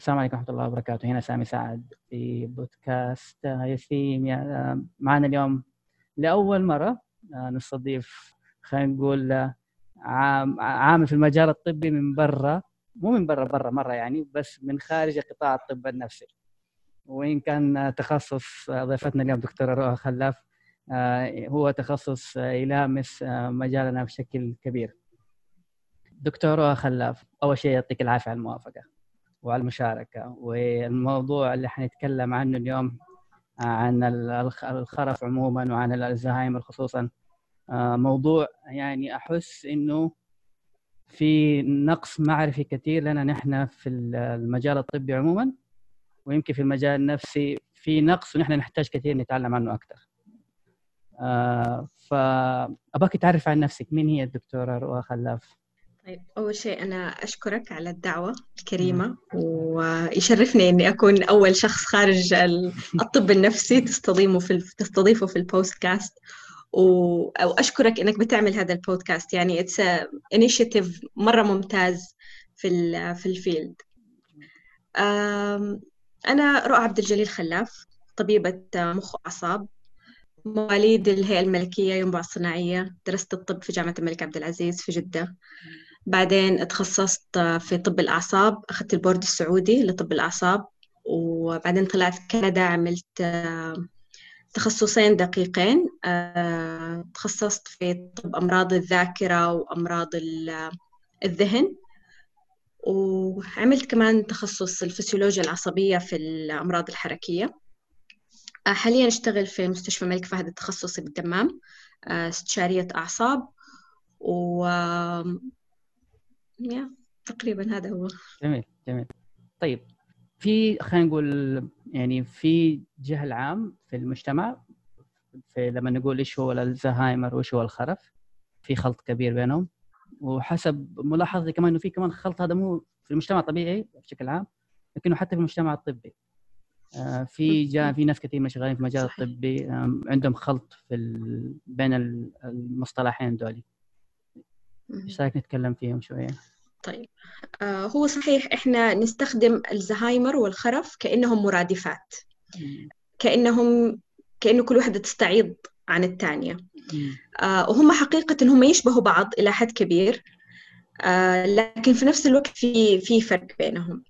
السلام عليكم ورحمة الله وبركاته. هنا سامي سعد في بودكاست ياسين معنا اليوم لأول مرة آه، نستضيف خلينا نقول آه، عامل في المجال الطبي من برا. مو من برا برا مرة يعني بس من خارج قطاع الطب النفسي. وإن كان تخصص ضيفتنا اليوم دكتورة رؤى خلاف آه، هو تخصص يلامس مجالنا بشكل كبير. دكتورة خلاف أول شيء يعطيك العافية على الموافقة. وعلى المشاركة والموضوع اللي حنتكلم عنه اليوم آه، عن الخرف عموما وعن الزهايمر خصوصا آه، موضوع يعني أحس إنه في نقص معرفي كثير لنا نحن في المجال الطبي عموما ويمكن في المجال النفسي في نقص ونحن نحتاج كثير نتعلم عنه أكثر آه، فأباك تعرف عن نفسك مين هي الدكتورة رؤى خلاف؟ طيب أول شيء أنا أشكرك على الدعوة الكريمة ويشرفني إني أكون أول شخص خارج الطب النفسي تستضيفه في تستضيفه في البودكاست وأشكرك إنك بتعمل هذا البودكاست يعني it's initiative مرة ممتاز في في ال field أنا رؤى عبد الجليل خلاف طبيبة مخ وأعصاب مواليد الهيئة الملكية ينبع الصناعية درست الطب في جامعة الملك عبد العزيز في جدة. بعدين تخصصت في طب الأعصاب أخذت البورد السعودي لطب الأعصاب وبعدين طلعت كندا عملت تخصصين دقيقين تخصصت في طب أمراض الذاكرة وأمراض الذهن وعملت كمان تخصص الفسيولوجيا العصبية في الأمراض الحركية. حاليا أشتغل في مستشفى الملك فهد التخصصي بالدمام استشارية أعصاب و تقريبا هذا هو. جميل جميل. طيب في خلينا نقول يعني في جهل عام في المجتمع في لما نقول إيش هو الزهايمر وإيش هو الخرف في خلط كبير بينهم. وحسب ملاحظتي كمان إنه في كمان خلط هذا مو في المجتمع الطبيعي بشكل عام لكنه حتى في المجتمع الطبي. آه، في جا في ناس كثير شغالين في المجال الطبي عندهم خلط في بين المصطلحين دولي. إيش رأيك نتكلم فيهم شوية؟ طيب. آه هو صحيح إحنا نستخدم الزهايمر والخرف كأنهم مرادفات. كأنهم كأنه كل واحدة تستعيض عن الثانية. آه وهم حقيقة هم يشبهوا بعض إلى حد كبير. آه لكن في نفس الوقت في في فرق بينهم.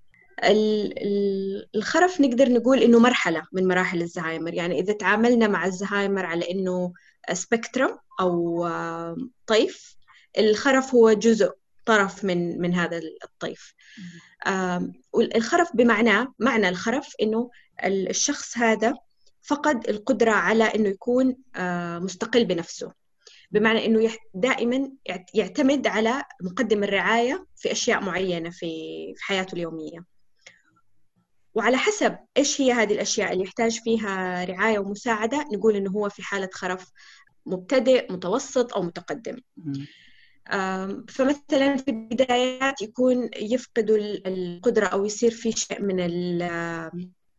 الخرف نقدر نقول إنه مرحلة من مراحل الزهايمر. يعني إذا تعاملنا مع الزهايمر على إنه سبيكترم أو طيف الخرف هو جزء طرف من من هذا الطيف. والخرف بمعناه معنى الخرف إنه الشخص هذا فقد القدرة على إنه يكون مستقل بنفسه. بمعنى إنه دائما يعتمد على مقدم الرعاية في أشياء معينة في في حياته اليومية. وعلى حسب إيش هي هذه الأشياء اللي يحتاج فيها رعاية ومساعدة نقول إنه هو في حالة خرف مبتدئ متوسط أو متقدم. فمثلا في البدايات يكون يفقدوا القدرة أو يصير في شيء من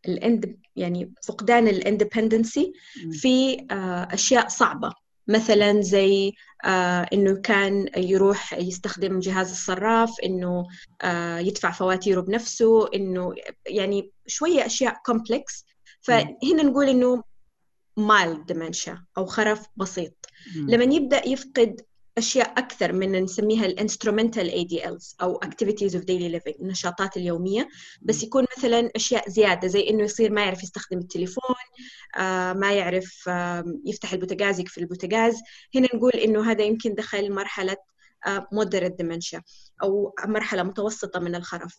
ال inde يعني فقدان ال independency في أشياء صعبة. مثلا زي آه إنه كان يروح يستخدم جهاز الصراف إنه آه يدفع فواتيره بنفسه إنه يعني شوية أشياء complex فهنا نقول إنه mild dementia أو خرف بسيط. لما يبدأ يفقد أشياء أكثر من نسميها ال instrumental ADLs أو activities of daily living النشاطات اليومية. بس يكون مثلا أشياء زيادة زي إنه يصير ما يعرف يستخدم التليفون آه ما يعرف آه يفتح البوتاجاز يقفل البوتاجاز. هنا نقول إنه هذا يمكن دخل مرحلة moderate dementia أو مرحلة متوسطة من الخرف.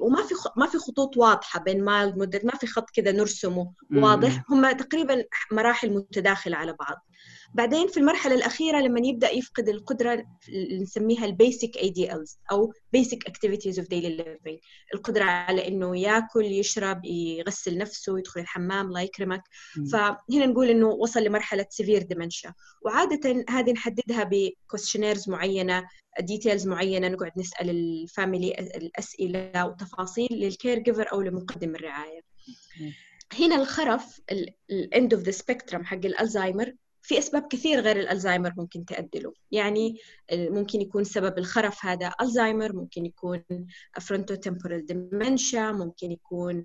وما في ما في خطوط واضحة بين mild moderate ما في خط كذا نرسمه واضح. هم تقريبا مراحل متداخلة على بعض. بعدين في المرحلة الأخيرة لما يبدأ يفقد القدرة اللي نسميها ال basic ADLs أو basic activities of daily living القدرة على إنه ياكل يشرب يغسل نفسه يدخل الحمام الله يكرمك. فهنا نقول إنه وصل لمرحلة severe dementia وعادة هذه نحددها ب questionnaires معينة details معينة نقعد نسأل ال family الأسئلة وتفاصيل لل caregiver أو لمقدم الرعاية. هنا الخرف ال end of the spectrum حق الالزهايمر في أسباب كثير غير الألزهايمر ممكن تؤدي له يعني ممكن يكون سبب الخرف هذا ألزهايمر ممكن يكون frontotemporal dementia ممكن يكون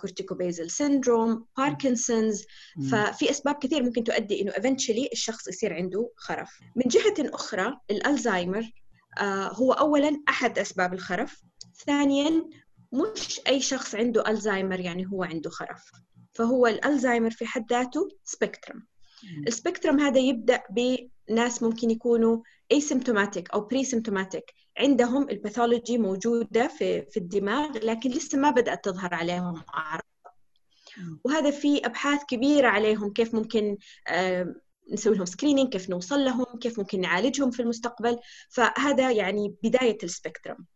corticobasal syndrome Parkinson's ففي أسباب كثير ممكن تؤدي إنه eventually الشخص يصير عنده خرف. من جهة أخرى الالزهايمر آه، هو اولا أحد أسباب الخرف. ثانيا مش أي شخص عنده الزهايمر يعني هو عنده خرف. فهو الالزهايمر في حد ذاته spectrum ال spectrum هذا يبدأ بناس ممكن يكونوا asymptomatic أو pre-symptomatic. عندهم ال pathology موجودة في في الدماغ لكن لسه ما بدأت تظهر عليهم أعراض. وهذا في أبحاث كبيرة عليهم كيف ممكن نسوي لهم screening كيف نوصل لهم كيف ممكن نعالجهم في المستقبل. فهذا يعني بداية ال spectrum.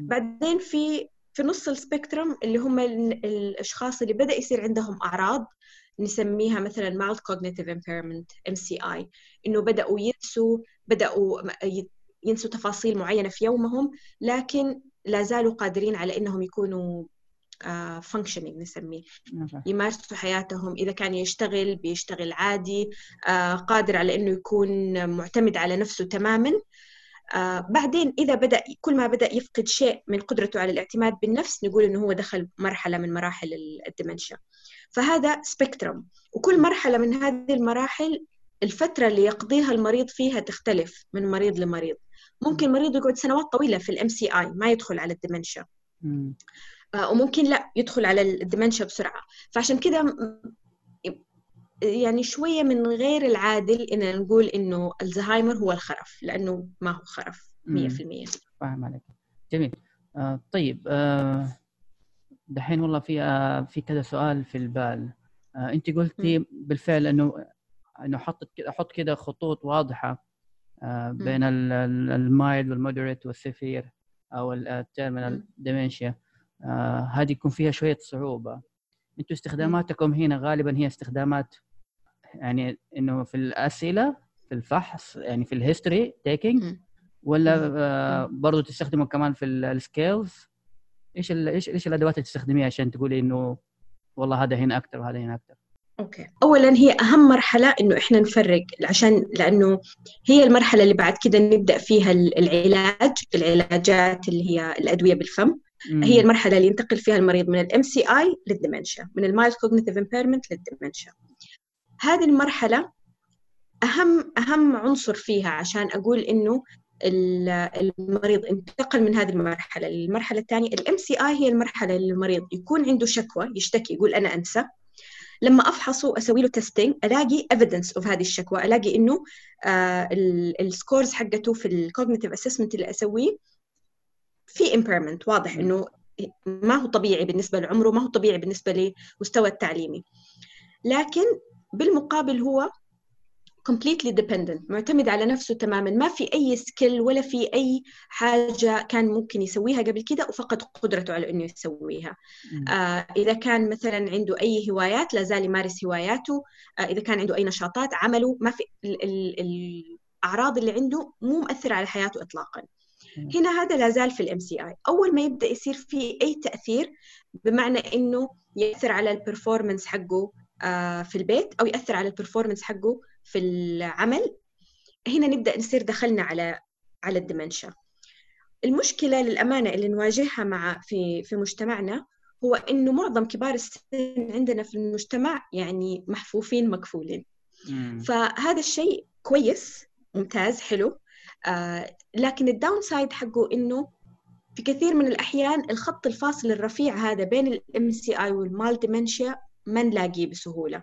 بعدين في في نص ال spectrum اللي هم الأشخاص اللي بدأ يصير عندهم أعراض نسميها مثلا mild cognitive impairment MCI إنه بدأوا ينسوا بدأوا ينسوا تفاصيل معينة في يومهم لكن لا زالوا قادرين على إنهم يكونوا functioning uh, نسميه. يمارسوا حياتهم. إذا كان يشتغل بيشتغل عادي. uh, قادر على إنه يكون معتمد على نفسه تماما. آه بعدين إذا بدأ كل ما بدأ يفقد شيء من قدرته على الاعتماد بالنفس نقول إنه هو دخل مرحلة من مراحل ال dementia فهذا spectrum وكل مرحلة من هذه المراحل الفترة اللي يقضيها المريض فيها تختلف من مريض لمريض. ممكن مريض يقعد سنوات طويلة في ال MCI ما يدخل على ال dementia آه وممكن لا يدخل على ال dementia بسرعة. فعشان كده يعني شوية من غير العادل إن نقول إنه الزهايمر هو الخرف لأنه ما هو خرف 100% فاهم عليك. جميل. آه طيب آه دحين والله في آه في كذا سؤال في البال. آه انت قلتي بالفعل إنه إنه حطت أحط كذا خطوط واضحة آه بين ال mild وال moderate وال severe أو ال terminal dementia. هذه يكون فيها شوية صعوبة. أنتم استخداماتكم هنا غالبا هي استخدامات يعني إنه في الأسئلة في الفحص يعني في ال history taking ولا برضه تستخدمه كمان في ال scales إيش إيش إيش الأدوات اللي تستخدميها عشان تقولي إنه والله هذا هنا أكثر وهذا هنا أكثر okay. اولا هي أهم مرحلة إنه إحنا نفرق عشان لأنه هي المرحلة اللي بعد كده نبدأ فيها العلاج العلاجات اللي هي الأدوية بالفم. مم. هي المرحلة اللي ينتقل فيها المريض من ال MCI لل dementia من ال mild cognitive impairment لل dementia هذه المرحلة أهم أهم عنصر فيها عشان أقول إنه المريض انتقل من هذه المرحلة للمرحلة الثانية. ال MCI هي المرحلة اللي المريض يكون عنده شكوى يشتكي يقول أنا أنسى. لما أفحصه أسوي له testing ألاقي evidence of هذه الشكوى ألاقي إنه آه ال scores حقته في ال cognitive assessment اللي أسويه في impairment واضح إنه ما هو طبيعي بالنسبة لعمره ما هو طبيعي بالنسبة لمستوى التعليمي. لكن بالمقابل هو completely independent معتمد على نفسه تماما. ما في أي skill ولا في أي حاجة كان ممكن يسويها قبل كده وفقد قدرته على إنه يسويها. آه إذا كان مثلا عنده أي هوايات لا زال يمارس هواياته. آه إذا كان عنده أي نشاطات عمله ما في ال ال الأعراض اللي عنده مو مؤثرة على حياته إطلاقا. هنا هذا لا زال في ال MCI أول ما يبدأ يصير في أي تأثير بمعنى إنه يأثر على ال performance حقه آه، في البيت أو يأثر على ال performance حقه في العمل. هنا نبدأ نصير دخلنا على على ال dementia المشكلة للأمانة اللي نواجهها مع في في مجتمعنا هو إنه معظم كبار السن عندنا في المجتمع يعني محفوفين مكفولين. فهذا الشيء كويس ممتاز حلو. آه لكن ال downside حقه إنه في كثير من الأحيان الخط الفاصل الرفيع هذا بين ال MCI وال mild dementia ما نلاقيه بسهولة.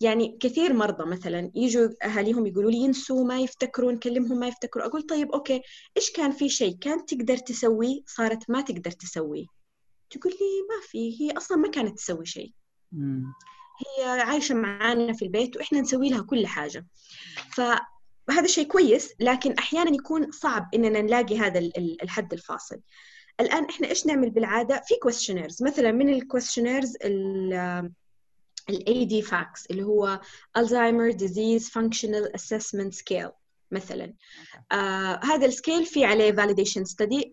يعني كثير مرضى مثلا يجوا أهاليهم يقولوا لي ينسوا ما يفتكروا نكلمهم ما يفتكروا أقول طيب okay إيش كان في شيء كانت تقدر تسويه صارت ما تقدر تسويه؟ تقول لي ما في هي أصلا ما كانت تسوي شيء. هي عايشة معانا في البيت وإحنا نسوي لها كل حاجة. فهذا شيء كويس لكن أحيانا يكون صعب إننا نلاقي هذا الحد الفاصل. الآن إحنا إيش نعمل بالعادة؟ في questionnaires مثلا من ال questionnaires ال ADFACS اللي هو Alzheimer Disease Functional Assessment Scale مثلا. آه هذا ال scale في عليه validation study.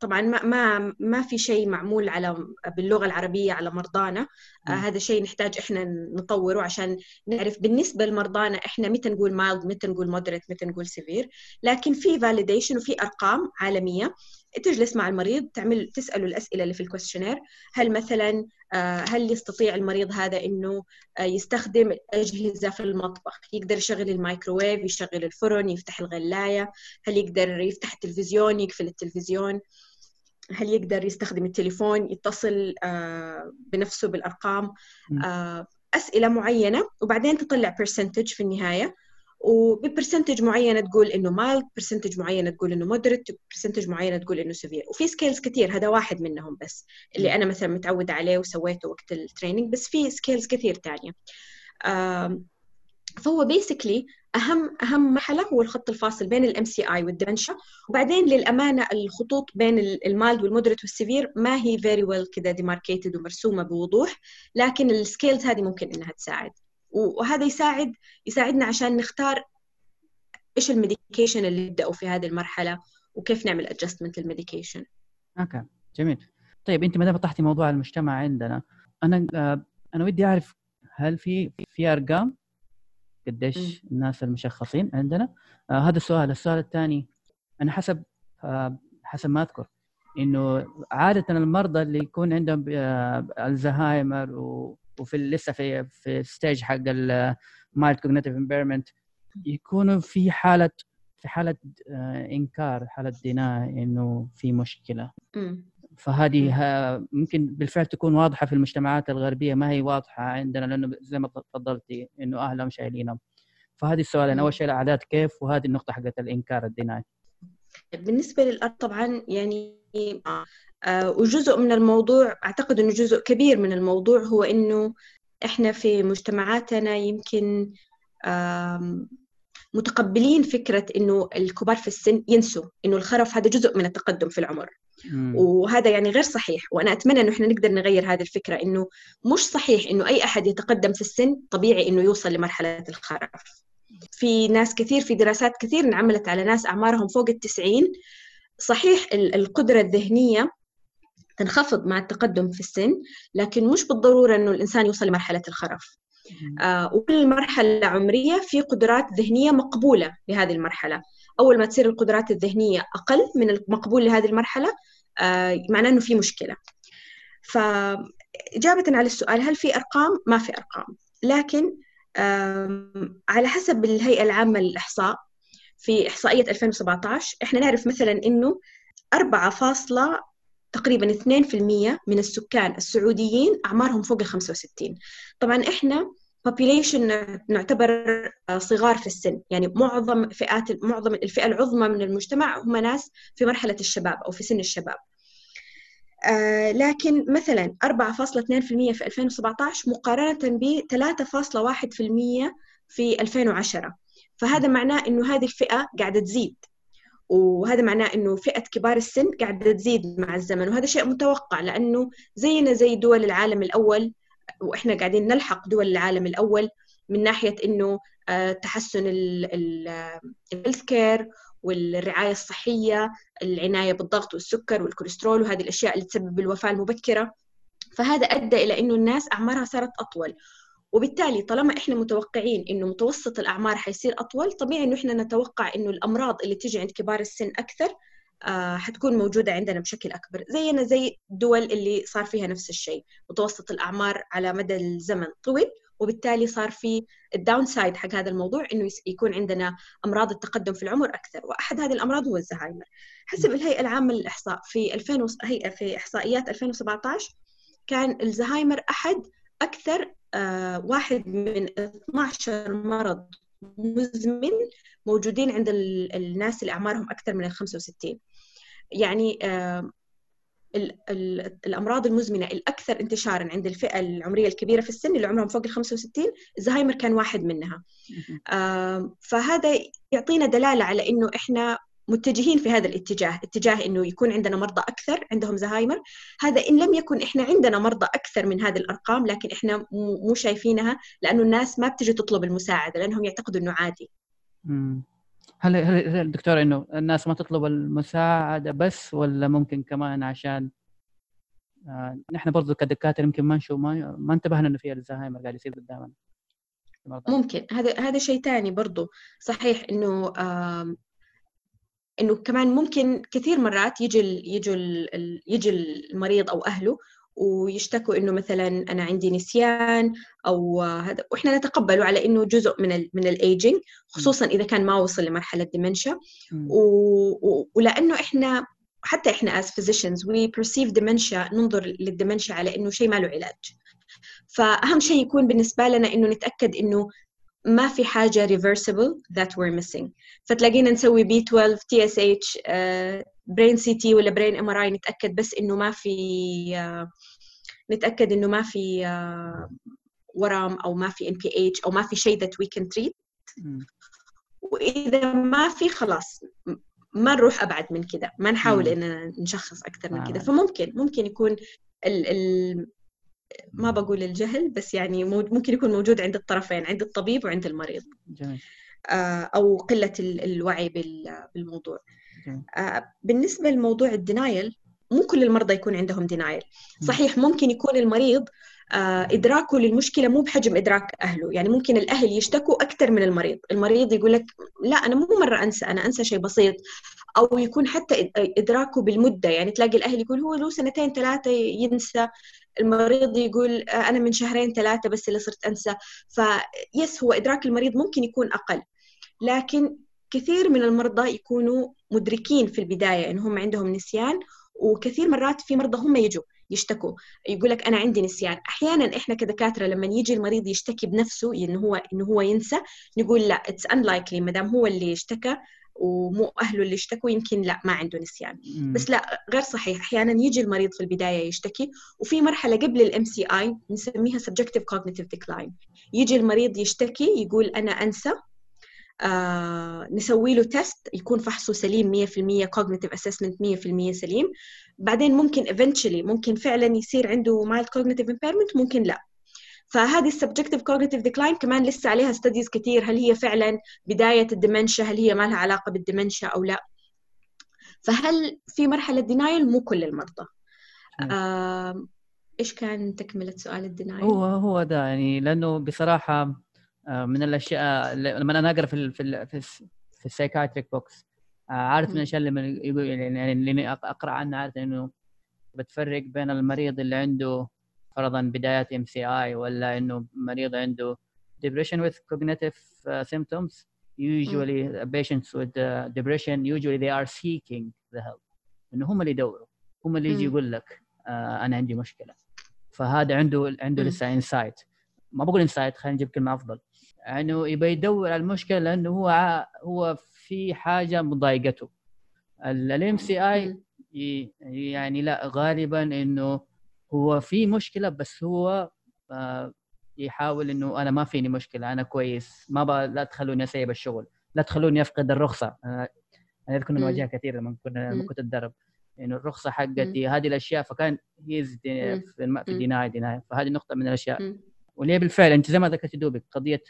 طبعا ما ما ما في شيء معمول على باللغة العربية على مرضانا. آه هذا شيء نحتاج إحنا نطوره عشان نعرف بالنسبة لمرضانا إحنا متى نقول mild متى نقول moderate متى نقول severe لكن في validation وفي أرقام عالمية تجلس مع المريض تعمل تسأله الأسئلة اللي في ال questionnaire هل مثلا هل يستطيع المريض هذا إنه آه، يستخدم اجهزه في المطبخ؟ يقدر يشغل الميكروويف يشغل الفرن يفتح الغلاية؟ هل يقدر يفتح التلفزيون يقفل التلفزيون؟ هل يقدر يستخدم التليفون يتصل آه، بنفسه بالأرقام؟ أسئلة معينة وبعدين تطلع percentage في النهاية. وب percentage معينة تقول إنه mild percentage معينة تقول إنه moderate percentage معينة تقول إنه severe وفي scales كثير هذا واحد منهم بس اللي أنا مثلا متعودة عليه وسويته وقت ال training بس في scales كثير ثانية فهو basically أهم أهم مرحلة هو الخط الفاصل بين ال MCI وال dementia وبعدين للأمانة الخطوط بين ال mild وال moderate وال severe ما هي very well كذا demarcated ومرسومة بوضوح لكن ال scales هذه ممكن إنها تساعد. وهذا يساعد يساعدنا عشان نختار إيش ال medication اللي يبدأوا في هذه المرحلة وكيف نعمل adjustment لل medication. Okay جميل. طيب أنت ما دام فتحتي موضوع المجتمع عندنا؟ أنا آه، أنا ودي أعرف هل في في أرقام؟ قديش الناس المشخصين عندنا؟ آه هذا السؤال. السؤال الثاني أنا حسب آه حسب ما أذكر إنه عادة المرضى اللي يكون عندهم آه الزهايمر و وفي لسه في في stage حق ال mild cognitive impairment يكونوا في حالة في حالة آه، إنكار حالة denial إنه في مشكلة. فهذه ممكن بالفعل تكون واضحة في المجتمعات الغربية ما هي واضحة عندنا لأنه زي ما تفضلتي إنه أهلهم شايلينهم فهذه السؤالين أول شيء الاعداد كيف؟ وهذه النقطة حقت الإنكار الديناي بالنسبة للأرض طبعا يعني آه، وجزء من الموضوع أعتقد أنه جزء كبير من الموضوع هو أنه إحنا في مجتمعاتنا يمكن متقبلين فكرة إنه الكبار في السن ينسوا إنه الخرف هذا جزء من التقدم في العمر مم. وهذا يعني غير صحيح وأنا أتمنى إنه إحنا نقدر نغير هذه الفكرة إنه مش صحيح إنه أي أحد يتقدم في السن طبيعي إنه يوصل لمرحلة الخرف في ناس كثير في دراسات كثير انعملت على ناس أعمارهم فوق التسعين صحيح القدرة الذهنية تنخفض مع التقدم في السن لكن مش بالضرورة أنه الإنسان يوصل لمرحلة الخرف. آه وكل مرحلة عمرية في قدرات ذهنية مقبولة لهذه المرحلة. أول ما تصير القدرات الذهنية أقل من المقبول لهذه المرحلة آه معناه أنه في مشكلة. فإجابة على السؤال هل في أرقام؟ ما في أرقام. لكن على حسب الهيئة العامة للإحصاء في إحصائية 2017 إحنا نعرف مثلا إنه 4 تقريبا 2% من السكان السعوديين أعمارهم فوق ال 65 طبعا إحنا population نعتبر صغار في السن. يعني معظم فئات معظم الفئة العظمى من المجتمع هم ناس في مرحلة الشباب أو في سن الشباب. آه لكن مثلا 4.2% في 2017 مقارنة ب 3.1% في 2010 فهذا معناه إنه هذه الفئة قاعدة تزيد. وهذا معناه إنه فئة كبار السن قاعدة تزيد مع الزمن وهذا شيء متوقع لأنه زينا زي دول العالم الأول وإحنا قاعدين نلحق دول العالم الأول من ناحية إنه آه، تحسن ال healthcare والرعاية الصحية العناية بالضغط والسكر والكوليسترول وهذه الأشياء اللي تسبب الوفاة المبكرة. فهذا أدى إلى إنه الناس أعمارها صارت أطول. وبالتالي طالما إحنا متوقعين إنه متوسط الأعمار حيصير أطول طبيعي إنه إحنا نتوقع إنه الأمراض اللي تجي عند كبار السن أكثر آه حتكون موجودة عندنا بشكل أكبر زينا زي الدول اللي صار فيها نفس الشيء متوسط الأعمار على مدى الزمن طويل وبالتالي صار في ال downside حق هذا الموضوع إنه يكون عندنا أمراض التقدم في العمر أكثر وأحد هذه الأمراض هو الزهايمر. حسب الهيئة العامة للإحصاء في 2000 هيئه في إحصائيات 2017 كان الزهايمر أحد أكثر واحد من 12 مرض مزمن موجودين عند الناس اللي أعمارهم أكثر من ال 65 يعني آه، الأمراض المزمنة الأكثر انتشارا عند الفئة العمرية الكبيرة في السن اللي عمرهم فوق ال 65 الزهايمر كان واحد منها. آه، فهذا يعطينا دلالة على إنه إحنا متجهين في هذا الاتجاه اتجاه إنه يكون عندنا مرضى أكثر عندهم زهايمر. هذا إن لم يكن إحنا عندنا مرضى أكثر من هذه الأرقام لكن إحنا مو شايفينها لأنه الناس ما بتجي تطلب المساعدة لأنهم يعتقدوا إنه عادي. هل هل دكتور إنه الناس ما تطلب المساعدة بس ولا ممكن كمان عشان آه نحن برضو كدكاترة يمكن ما نشوف ما, ما انتبهنا إنه في الزهايمر قاعد يصير قدامنا. ممكن. هذا هذا شيء ثاني برضو. صحيح إنه إنه كمان ممكن كثير مرات يجي ال يجي ال يجي المريض أو أهله ويشتكوا إنه مثلا أنا عندي نسيان أو هذا وإحنا نتقبله على إنه جزء من ال من الايجنج خصوصا إذا كان ما وصل لمرحلة ديمنشا ولأنه إحنا حتى إحنا as physicians we perceive dementia ننظر لل dementia على إنه شيء ما له علاج. فأهم شيء يكون بالنسبة لنا إنه نتأكد إنه ما في حاجة reversible that we're missing. فتلاقينا نسوي B 12 TSH brain CT ولا brain MRI نتأكد بس إنه ما في uh, نتأكد إنه ما في uh, ورم أو ما في NPH أو ما في شيء that we can treat. وإذا ما في خلاص ما نروح أبعد من كذا ما نحاول إننا نشخص أكثر من كذا فممكن ممكن يكون ال ال ما بقول الجهل بس يعني ممكن يكون موجود عند الطرفين عند الطبيب وعند المريض. جميل. آه، أو قلة الوعي بالموضوع. جميل. آه، بالنسبة لموضوع الدينايل مو كل المرضى يكون عندهم دينايل. صحيح ممكن يكون المريض آه، إدراكه للمشكلة مو بحجم إدراك أهله. يعني ممكن الأهل يشتكوا أكثر من المريض. المريض يقول لك لا أنا مو مرة أنسى أنا أنسى شيء بسيط. أو يكون حتى إدراكه بالمدة. يعني تلاقي الأهل يقول هو له سنتين ثلاثة ينسى المريض يقول آه، أنا من شهرين ثلاثة بس اللي صرت أنسى. فيس هو إدراك المريض ممكن يكون أقل. لكن كثير من المرضى يكونوا مدركين في البداية إنهم عندهم نسيان وكثير مرات في مرضى هم يجوا يشتكوا. يقول لك أنا عندي نسيان. أحيانا إحنا كدكاترة لما يجي المريض يشتكي بنفسه انه هو انه هو ينسى نقول لا it's unlikely. ما دام هو اللي اشتكى ومو أهله اللي اشتكوا يمكن لا ما عنده نسيان مم. بس لا غير صحيح أحيانا يجي المريض في البداية يشتكي وفي مرحلة قبل ال MCI نسميها subjective cognitive decline. يجي المريض يشتكي يقول أنا أنسى آه نسوي له test يكون فحصه سليم 100% cognitive assessment 100% سليم. بعدين ممكن eventually ممكن فعلا يصير عنده mild cognitive impairment ممكن لا. فهذه ال subjective cognitive decline كمان لسه عليها studies كثير هل هي فعلا بداية ال dementia هل هي ما لها علاقة بال dementia أو لا؟ فهل في مرحلة denial مو كل المرضى. آه، إيش كان تكملة سؤال ال denial هو هو ده يعني لأنه بصراحة آه، من الأشياء لما أنا أقرأ في في في, في ال psychiatric books عارف من الأشياء اللي يقول يعني اللي أقرأ عنها عارف إنه بتفرق بين المريض اللي عنده فرضا بدايات MCI ولا إنه مريض عنده depression with cognitive uh, symptoms usually mm. patients with uh, depression usually they are seeking the help. إنه هم اللي يدوروا هم اللي يجي يقول لك uh, أنا عندي مشكلة. فهذا عنده عنده لسه insight ما بقول insight خلينا نجيب كلمة أفضل. إنه يبغى يدور على المشكلة لأنه هو هو في حاجة مضايقته. ال MCI يعني لا غالبا إنه هو في مشكلة بس هو آه، يحاول إنه أنا ما فيني مشكلة أنا كويس ما لا تخلوني أسيب الشغل لا تخلوني أفقد الرخصة. أنا أذكر نواجهها كثير لما كنا لما كنت أتدرب إنه الرخصة حقتي هذه الأشياء فكان he's في ال deny deny فهذه نقطة من الأشياء. واللي بالفعل أنت زي ما ذكرت دوبك قضية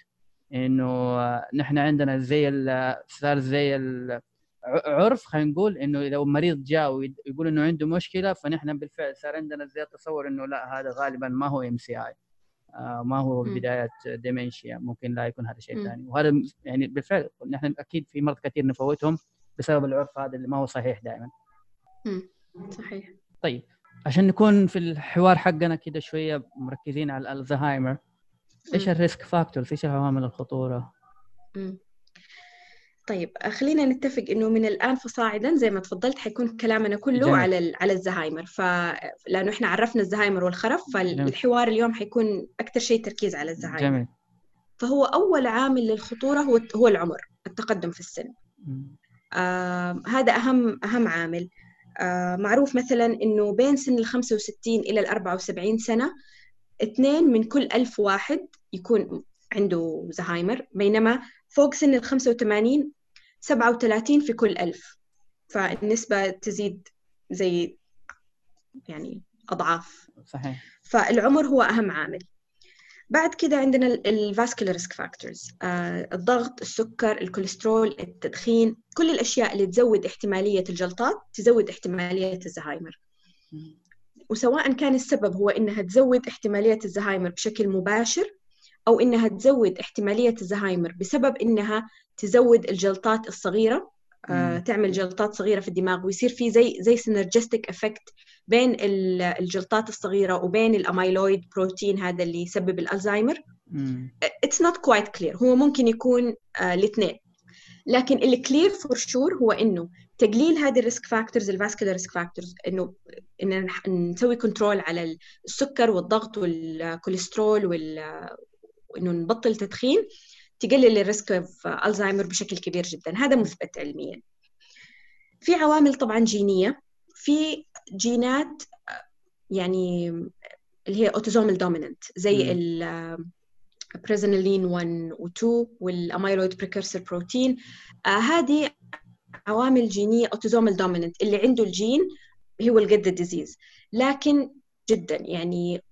إنه نحن عندنا زي صار زي عرف خلينا نقول إنه لو مريض جاء ويقول إنه عنده مشكلة فنحن بالفعل صار عندنا زي تصور إنه لا هذا غالبا ما هو MCI ما هو بداية dementia ممكن لا يكون هذا شيء ثاني. وهذا يعني بالفعل نحن أكيد في مرضى كثير نفوتهم بسبب العرف هذا اللي ما هو صحيح دائما. صحيح. طيب عشان نكون في الحوار حقنا كده شوية مركزين على الزهايمر إيش ال risk factors؟ إيش عوامل الخطورة؟ مم. طيب خلينا نتفق إنه من الآن فصاعدا زي ما تفضلت حيكون كلامنا كله جميل. على على الزهايمر. ف لأنه إحنا عرفنا الزهايمر والخرف فالحوار اليوم حيكون أكثر شيء تركيز على الزهايمر. جميل. فهو أول عامل للخطورة هو هو العمر التقدم في السن. آه هذا أهم أهم عامل. آه معروف مثلا إنه بين سن ال 65 إلى ال 74 سنة اثنين من كل ألف واحد يكون عنده زهايمر بينما فوق سن ال 85 37 في كل ألف. فالنسبة تزيد زي يعني أضعاف. صحيح. فالعمر هو أهم عامل. بعد كده عندنا ال vascular risk factors الضغط السكر الكوليسترول التدخين كل الأشياء اللي تزود احتمالية الجلطات تزود احتمالية الزهايمر. وسواء كان السبب هو إنها تزود احتمالية الزهايمر بشكل مباشر أو إنها تزود احتمالية الزهايمر بسبب إنها تزود الجلطات الصغيرة آه، تعمل جلطات صغيرة في الدماغ ويصير في زي زي synergistic effect بين الجلطات الصغيرة وبين ال amyloid protein هذا اللي يسبب الالزهايمر it's not quite clear هو ممكن يكون آه الاثنين. لكن اللي clear for sure هو إنه تقليل هذه ال risk factors ال vascular risk factors إنه ان نسوي control على السكر والضغط والكوليسترول وال وإنه نبطل تدخين تقلل ال risk of الزهايمر بشكل كبير جدا. هذا مثبت علميا. في عوامل طبعا جينية. في جينات يعني اللي هي autosomal dominant زي ال presenilin 1 و 2 وال amyloid precursor protein هذه عوامل جينية autosomal dominant اللي عنده الجين هو will get disease لكن جدا يعني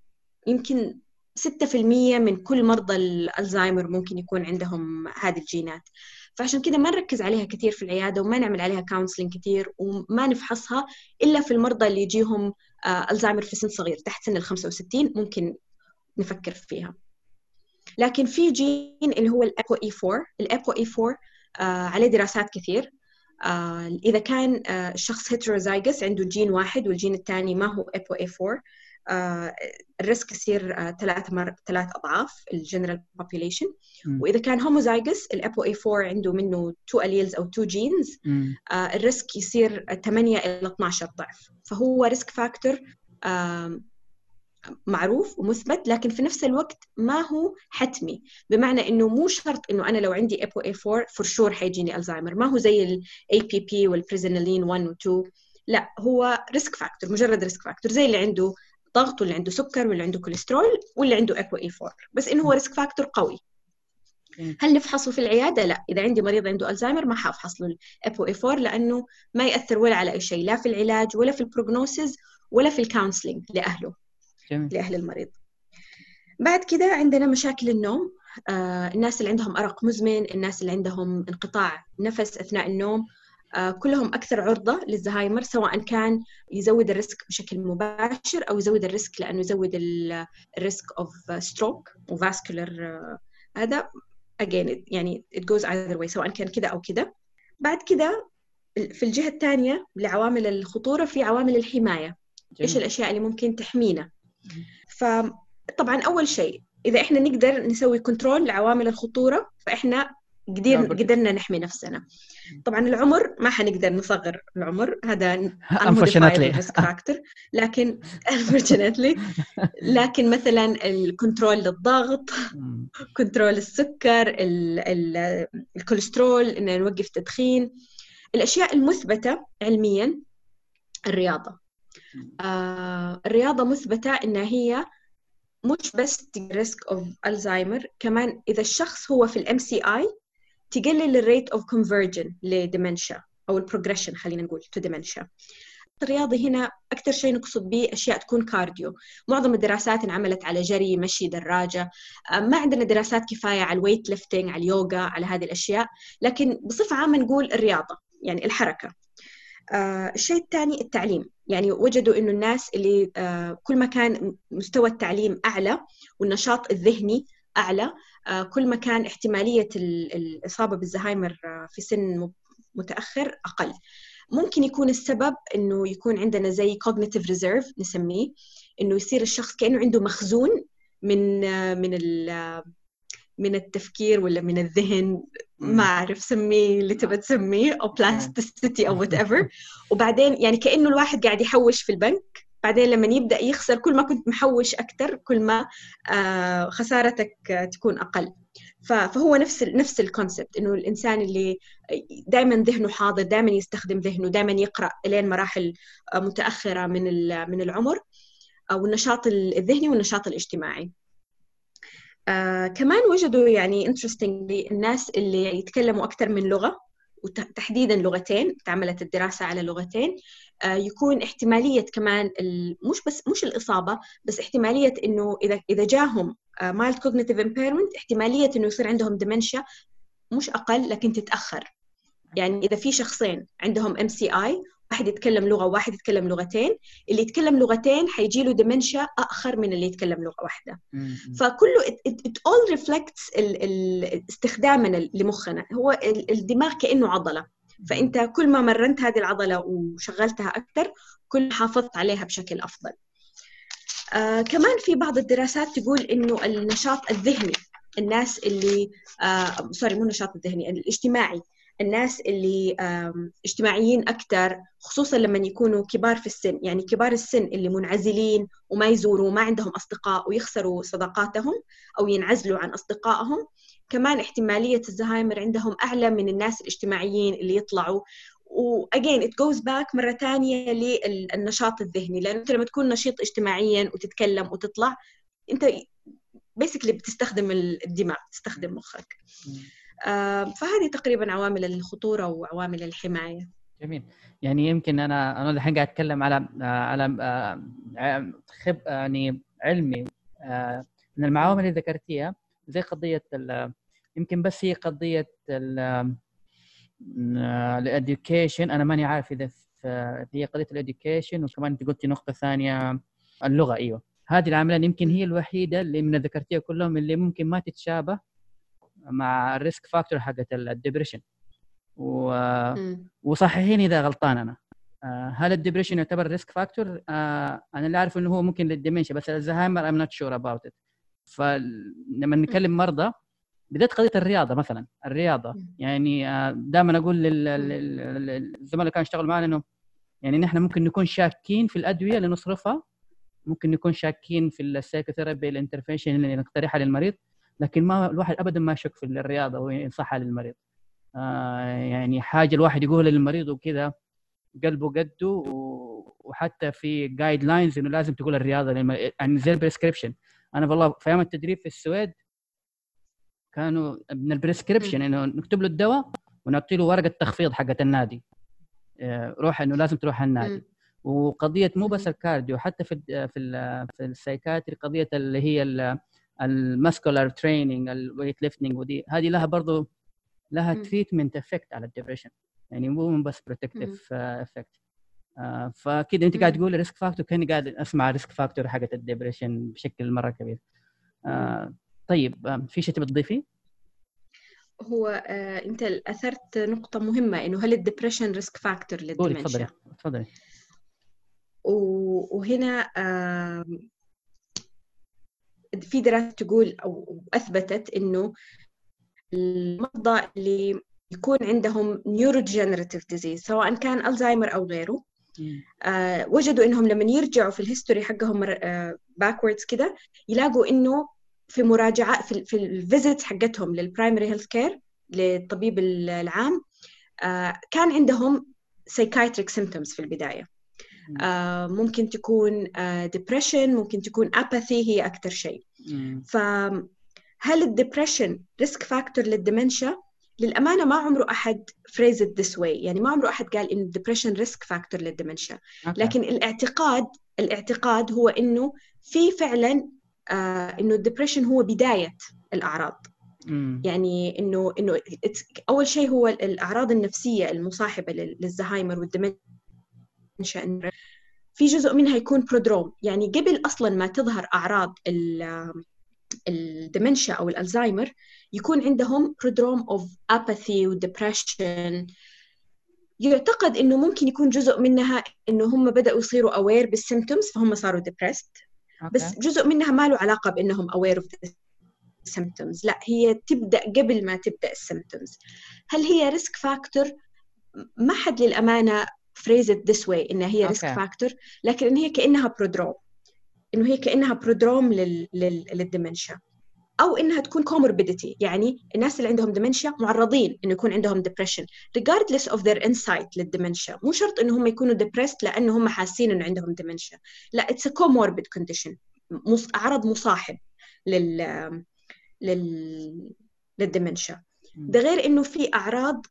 يمكن 6% من كل مرضى الزهايمر ممكن يكون عندهم هذه الجينات. فعشان كذا ما نركز عليها كثير في العيادة وما نعمل عليها counseling كثير وما نفحصها إلا في المرضى اللي يجيهم ألزهايمر في سن صغير تحت سن ال 65 ممكن نفكر فيها. لكن في جين اللي هو ال ApoE 4 ال ApoE 4 آه عليه دراسات كثير. آه إذا كان آه الشخص heterozygous عنده جين واحد والجين الثاني ما هو ApoE 4 آه، ال risk يصير آه، ثلاث مر ثلاث أضعاف ال general population وإذا كان homozygous ال ApoE 4 عنده منه two alleles أو two genes ال risk يصير 8 إلى 12 ضعف. فهو risk factor معروف ومثبت لكن في نفس الوقت ما هو حتمي. بمعنى إنه مو شرط إنه أنا لو عندي ApoE 4 for sure حيجيني الزهايمر ما هو زي ال APP وال presenilin 1 و 2 لا هو risk factor مجرد risk factor زي اللي عنده ضغط واللي عنده سكر واللي عنده كوليسترول واللي عنده اكوا اي 4 بس إنه هو risk factor قوي. هل نفحصه في العيادة؟ لا، إذا عندي مريض عنده الزهايمر ما حأفحص له ال ApoE 4 لأنه ما يأثر ولا على أي شيء. لا في العلاج ولا في ال prognosis ولا في ال counseling لأهله. جميل. لأهل المريض. بعد كده عندنا مشاكل النوم. آه الناس اللي عندهم أرق مزمن، الناس اللي عندهم انقطاع نفس أثناء النوم، كلهم أكثر عرضة للزهايمر سواء كان يزود ال risk بشكل مباشر أو يزود ال risk لأنه يزود ال risk of stroke و vascular هذا again يعني it goes either way سواء كان كذا أو كذا. بعد كذا في الجهة الثانية لعوامل الخطورة في عوامل الحماية. جميل. إيش الأشياء اللي ممكن تحمينا؟ فطبعا أول شيء إذا إحنا نقدر نسوي control لعوامل الخطورة فإحنا قدر قدرنا نحمي نفسنا. طبعا العمر ما حنقدر نصغر العمر هذا unfortunately. لكن unfortunately. لكن مثلا ال control للضغط control السكر الكوليسترول إن نوقف تدخين. الأشياء المثبتة علميا الرياضة. آه الرياضة مثبتة انها هي مش بس risk of Alzheimer كمان إذا الشخص هو في ال MCI تقلل ال rate of conversion ل dementia أو ال progression خلينا نقول to dementia الرياضة هنا أكثر شيء نقصد به أشياء تكون cardio معظم الدراسات انعملت على جري مشي دراجة. ما عندنا دراسات كفاية على ال weight lifting على اليوغا على هذه الأشياء لكن بصفة عامة نقول الرياضة يعني الحركة. آه الشيء الثاني التعليم. يعني وجدوا إنه الناس اللي آه كل ما كان مستوى التعليم أعلى والنشاط الذهني أعلى آه، كل ما كان احتمالية الإصابة بالزهايمر آه، في سن متأخر أقل. ممكن يكون السبب إنه يكون عندنا زي cognitive reserve نسميه إنه يصير الشخص كأنه عنده مخزون من آه، من من التفكير ولا من الذهن ما أعرف سميه اللي تبى تسميه أو plasticity أو whatever وبعدين يعني كأنه الواحد قاعد يحوش في البنك بعدين لما يبدأ يخسر كل ما كنت محوش أكثر كل ما آه، خسارتك تكون أقل. فهو نفس نفس ال concept إنه الإنسان اللي دائما ذهنه حاضر دائما يستخدم ذهنه دائما يقرأ لين مراحل آه، متأخرة من من العمر والنشاط الذهني والنشاط الاجتماعي. آه كمان وجدوا يعني interestingly الناس اللي يتكلموا أكثر من لغة وتحديدا لغتين انعملت الدراسة على لغتين. يكون احتمالية كمان مش بس مش الإصابة بس احتمالية إنه اذا إذا جاهم mild cognitive impairment احتمالية إنه يصير عندهم dementia مش أقل لكن تتأخر. يعني إذا في شخصين عندهم MCI واحد يتكلم لغة وواحد يتكلم لغتين اللي يتكلم لغتين حيجي له dementia اخر من اللي يتكلم لغة واحدة. فكله it, it all reflects ال ال استخدامنا لمخنا. هو الدماغ كأنه عضلة. فأنت كل ما مرنت هذه العضلة وشغلتها أكثر كل ما حافظت عليها بشكل أفضل. آه كمان في بعض الدراسات تقول إنه النشاط الذهني الناس اللي آه sorry مو النشاط الذهني الاجتماعي الناس اللي اجتماعيين أكثر خصوصا لما يكونوا كبار في السن يعني كبار السن اللي منعزلين وما يزوروا وما عندهم أصدقاء ويخسروا صداقاتهم أو ينعزلوا عن أصدقائهم كمان احتمالية الزهايمر عندهم أعلى من الناس الاجتماعيين اللي يطلعوا. و again it goes back مرة ثانية للنشاط الذهني. لأنه أنت لما تكون نشيط اجتماعيا وتتكلم وتطلع أنت basically بتستخدم الدماغ تستخدم مخك. آه، فهذه تقريبا عوامل الخطورة وعوامل الحماية. جميل. يعني يمكن أنا أنا الحين قاعد أتكلم على على آه، خب يعني علمي. آه، من العوامل اللي ذكرتيها زي قضية يمكن بس هي قضية ال education أنا ماني عارف إذا هي قضية ال education وكمان أنت قلتي نقطة ثانية اللغة. أيوه. هذه العاملين يمكن هي الوحيدة اللي من ذكرتيها كلهم اللي ممكن ما تتشابه مع ال risk factor حقت ال depression و... وصححيني إذا غلطان أنا. آه، هل ال depression يعتبر risk factor؟ آه أنا اللي أعرف إنه هو ممكن لل dementia بس الزهايمر I'm not sure about it فلما نتكلم مرضى بدأت قضية الرياضة مثلا الرياضة. يعني آه دائما أقول للزملاء اللي كانوا يشتغلوا معنا إنه يعني نحن ممكن نكون شاكين في الأدوية اللي نصرفها ممكن نكون شاكين في ال psychotherapy ال intervention اللي نقترحها للمريض لكن ما الواحد ابدا ما يشك في الرياضة وينصحها للمريض. آه يعني حاجة الواحد يقولها للمريض وكذا قلبه قده وحتى في guidelines إنه لازم تقول الرياضة يعني زي ال prescription أنا والله في أيام التدريب في السويد كانوا من ال prescription إنه نكتب له الدواء ونعطي له ورقة تخفيض حقت النادي. آه، روح إنه لازم تروح النادي. وقضية مو بس ال cardio حتى في في في ال psychiatry قضية اللي هي ال muscular training ال weight lifting ودي هذه لها برضه لها treatment effect على ال depression يعني مو بس protective effect فكده أنت قاعد تقول risk factor كأني قاعد أسمع risk factor حقت ال depression بشكل مرة كبير. آه طيب آه في شيء تبي تضيفيه؟ هو آه أنت أثرت نقطة مهمة إنه هل ال depression risk factor لل dementia تفضلي تفضلي. وهنا آه في دراسة تقول أو أثبتت إنه المرضى اللي يكون عندهم neurodegenerative disease سواء كان الزهايمر أو غيره آه وجدوا إنهم لما يرجعوا في ال history حقهم آه backwards كده يلاقوا إنه في مراجعة في, في ال visit حقتهم لل primary health care للطبيب العام آه كان عندهم psychiatric symptoms في البداية. آه ممكن تكون depression آه ممكن تكون apathy هي أكثر شيء. فهل ال depression risk factor لل dementia للأمانة ما عمره أحد phrase this way يعني ما عمره أحد قال انه ال depression risk factor لل dementia لكن الاعتقاد الاعتقاد هو إنه في فعلا إنه ال depression هو بداية الأعراض. يعني إنه إنه أول شيء هو الأعراض النفسية المصاحبة للزهايمر وال dementia في جزء منها يكون prodrome يعني قبل أصلا ما تظهر أعراض ال dementia أو الالزهايمر يكون عندهم prodrome of apathy و depression يعتقد إنه ممكن يكون جزء منها إنه هم بدأوا يصيروا aware بال symptoms فهم صاروا depressed بس جزء منها ما له علاقة بإنهم aware of symptoms. لا هي تبدأ قبل ما تبدأ ال symptoms هل هي risk factor ما حد للأمانة phrase it this way إنها هي risk. factor لكن إن هي كأنها prodrome إنه هي كأنها prodrome لل... لل... لل dementia أو إنها تكون comorbidity. يعني الناس اللي عندهم dementia معرضين إنه يكون عندهم depression. Regardless of their insight للدمنشيا مو شرط إنه هم يكونوا depressed لأنه هم حاسين إنه عندهم دمنشيا لا it's a comorbid condition. مص... عرض مصاحب لل لل للدمنشيا ده غير إنه في أعراض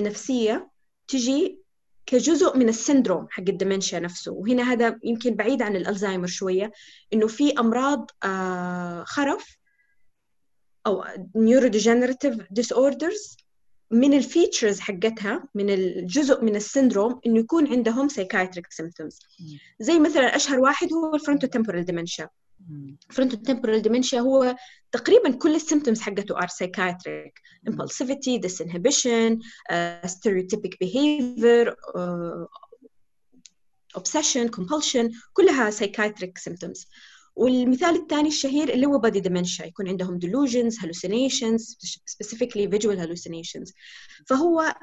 نفسية تجي كجزء من السندروم حق الدمنشيا نفسه. وهنا هذا يمكن بعيد عن الألزهايمر شوية. إنه في أمراض آه، خرف أو neurodegenerative disorders من ال features حقتها من الجزء من ال syndrome انه يكون عندهم psychiatric symptoms زي مثلا اشهر واحد هو ال frontotemporal dementia frontotemporal dementia هو تقريبا كل ال symptoms حقته are psychiatric impulsivity disinhibition uh, stereotypic behavior uh, obsession compulsion كلها psychiatric symptoms والمثال الثاني الشهير Lewy body dementia يكون عندهم delusions hallucinations specifically visual hallucinations. فهو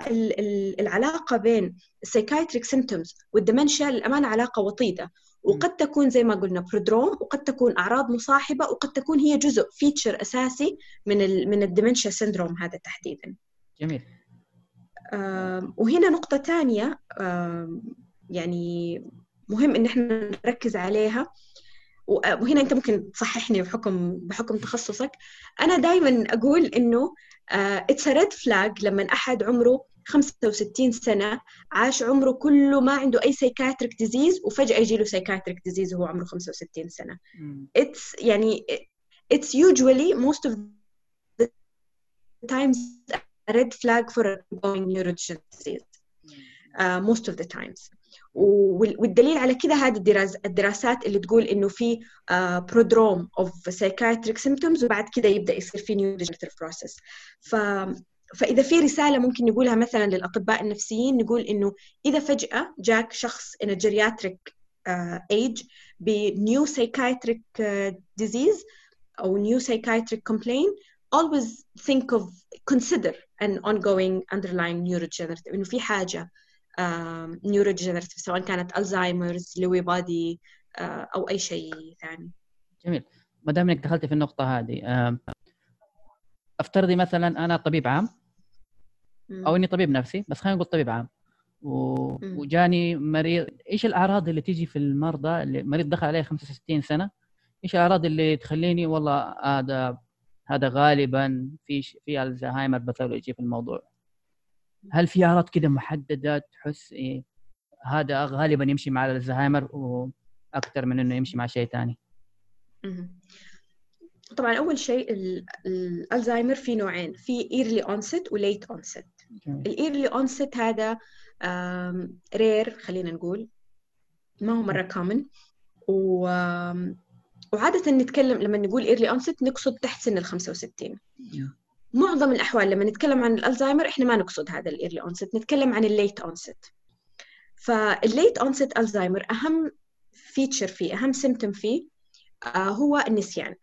العلاقة بين psychiatric symptoms وال dementia للأمانة علاقة وطيدة. وقد تكون زي ما قلنا prodrome وقد تكون أعراض مصاحبة وقد تكون هي جزء feature أساسي من ال من ال dementia syndrome هذا تحديدا. جميل. وهنا نقطة ثانية يعني مهم إن إحنا نركز عليها. وهنا أنت ممكن تصححني بحكم بحكم تخصصك. أنا دائما أقول إنه it's red flag لما أحد عمره 65 سنة عاش عمره كله ما عنده أي psychiatric disease وفجأة يجي له psychiatric disease وهو عمره 65 سنة. it's يعني it's usually most of the times a red flag for a ongoing neurodegenerative disease. Uh, most of the times. والدليل على كده هذه الدراسات اللي تقول إنه في prodrome of psychiatric symptoms وبعد كده يبدأ يصير في neuro process ف فإذا في رسالة ممكن نقولها مثلا للأطباء النفسيين نقول إنه إذا فجأة جاك شخص geriatric uh, age ب new psychiatric uh, disease أو new psychiatric complaint always think of consider an ongoing underlying neurodegenerative إنه في حاجة neurodegenerative سواء كانت Alzheimer's Lewy body أو أي شيء ثاني. جميل. ما دام إنك دخلتي في النقطة هذه افترضي مثلا أنا طبيب عام أو إني طبيب نفسي بس خلينا نقول طبيب عام. و... وجاني مريض إيش الأعراض اللي تيجي في المرضى؟ اللي مريض دخل عليه 65 سنة إيش الأعراض اللي تخليني والله هذا هذا غالبا في في الزهايمر pathology في الموضوع؟ هل في اعراض كذا محددة تحس إيه؟ هذا غالبا يمشي مع الزهايمر وأكثر من إنه يمشي مع شيء ثاني طبعا أول شيء الألزهايمر في نوعين في early onset و late onset ال early onset هذا rare خلينا نقول ما هو مرة common و وعادة نتكلم لما نقول early onset نقصد تحت سن ال 65 معظم الأحوال لما نتكلم عن الألزهايمر إحنا ما نقصد هذا ال early onset نتكلم عن ال late onset. فال late onset ألزهايمر أهم feature فيه أهم symptom فيه آه هو النسيان.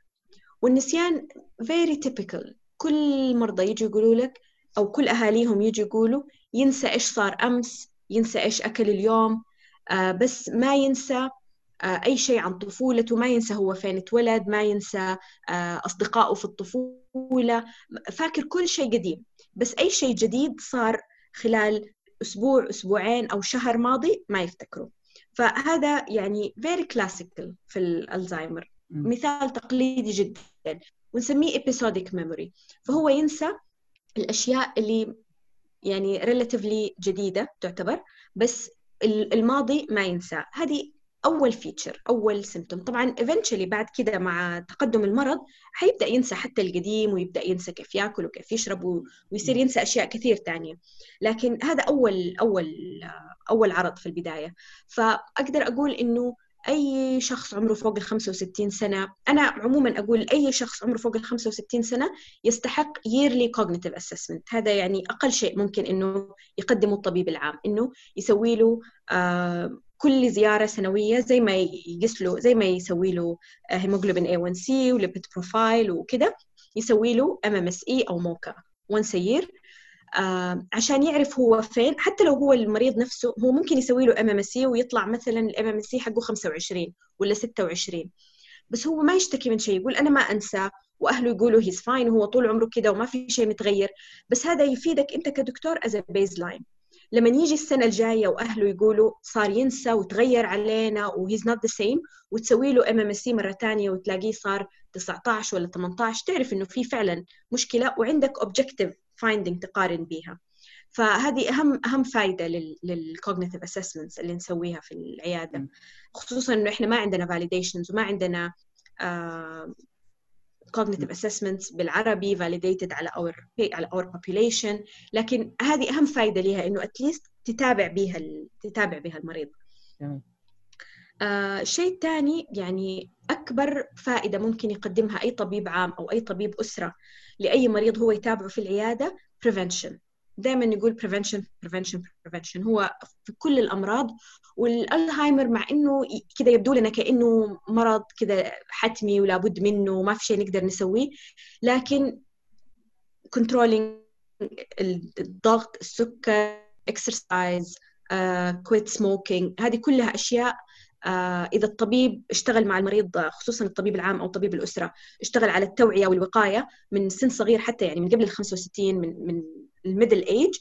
والنسيان very typical. كل مرضى يجوا يقولوا لك أو كل أهاليهم يجوا يقولوا ينسى إيش صار أمس ينسى إيش أكل اليوم آه بس ما ينسى أي شيء عن طفولته ما ينسى هو فين اتولد ما ينسى آه، أصدقائه في الطفولة. فاكر كل شيء قديم. بس أي شيء جديد صار خلال أسبوع أسبوعين أو شهر ماضي ما يفتكره. فهذا يعني very classical في الألزهايمر مثال تقليدي جدا. ونسميه episodic memory. فهو ينسى الأشياء اللي يعني relatively جديدة تعتبر بس الماضي ما ينسى. هذه أول feature أول symptom طبعا eventually بعد كده مع تقدم المرض حيبدا ينسى حتى القديم ويبدأ ينسى كيف ياكل وكيف يشرب ويصير ينسى أشياء كثير ثانية لكن هذا أول أول أول عرض في البداية. فأقدر أقول إنه أي شخص عمره فوق ال 65 سنة أنا عموما أقول أي شخص عمره فوق ال 65 سنة يستحق yearly cognitive assessment. هذا يعني أقل شيء ممكن إنه يقدمه الطبيب العام إنه يسوي له آه كل زيارة سنوية زي ما يقيس له زي ما يسوي له hemoglobin A1C و lipid profile وكذا يسوي له MMSE أو MoCA once a year آه عشان يعرف هو فين حتى لو هو المريض نفسه هو ممكن يسوي له MMS ويطلع مثلا ال MMS حقه 25 ولا 26 بس هو ما يشتكي من شيء يقول أنا ما أنسى وأهله يقولوا he's fine وهو طول عمره كذا وما في شيء متغير. بس هذا يفيدك أنت كدكتور as baseline لما يجي السنة الجاية وأهله يقولوا صار ينسى وتغير علينا و he's not the same وتسوي له MMS مرة ثانية وتلاقيه صار 19 ولا 18 تعرف إنه في فعلا مشكلة وعندك objective finding تقارن بيها. فهذه أهم أهم فائده لل cognitive assessments اللي نسويها في العيادة. خصوصا إنه إحنا ما عندنا فاليديشنز وما عندنا uh, cognitive assessments بالعربي validated على our على our population. لكن هذه أهم فائده لها إنه اتليست تتابع بها تتابع بها المريض. آه الشيء الثاني يعني أكبر فائدة ممكن يقدمها أي طبيب عام أو أي طبيب أسرة لأي مريض هو يتابعه في العيادة prevention. دائما نقول prevention prevention prevention. هو في كل الأمراض والألزهايمر مع إنه كذا يبدو لنا كأنه مرض كذا حتمي ولا بد منه وما في شيء نقدر نسويه. لكن controlling الضغط السكر exercise كويت uh, سموكينج هذه كلها أشياء uh, إذا الطبيب اشتغل مع المريض خصوصا الطبيب العام أو طبيب الأسرة اشتغل على التوعية والوقاية من سن صغير حتى يعني من قبل ال 65 من من ال middle age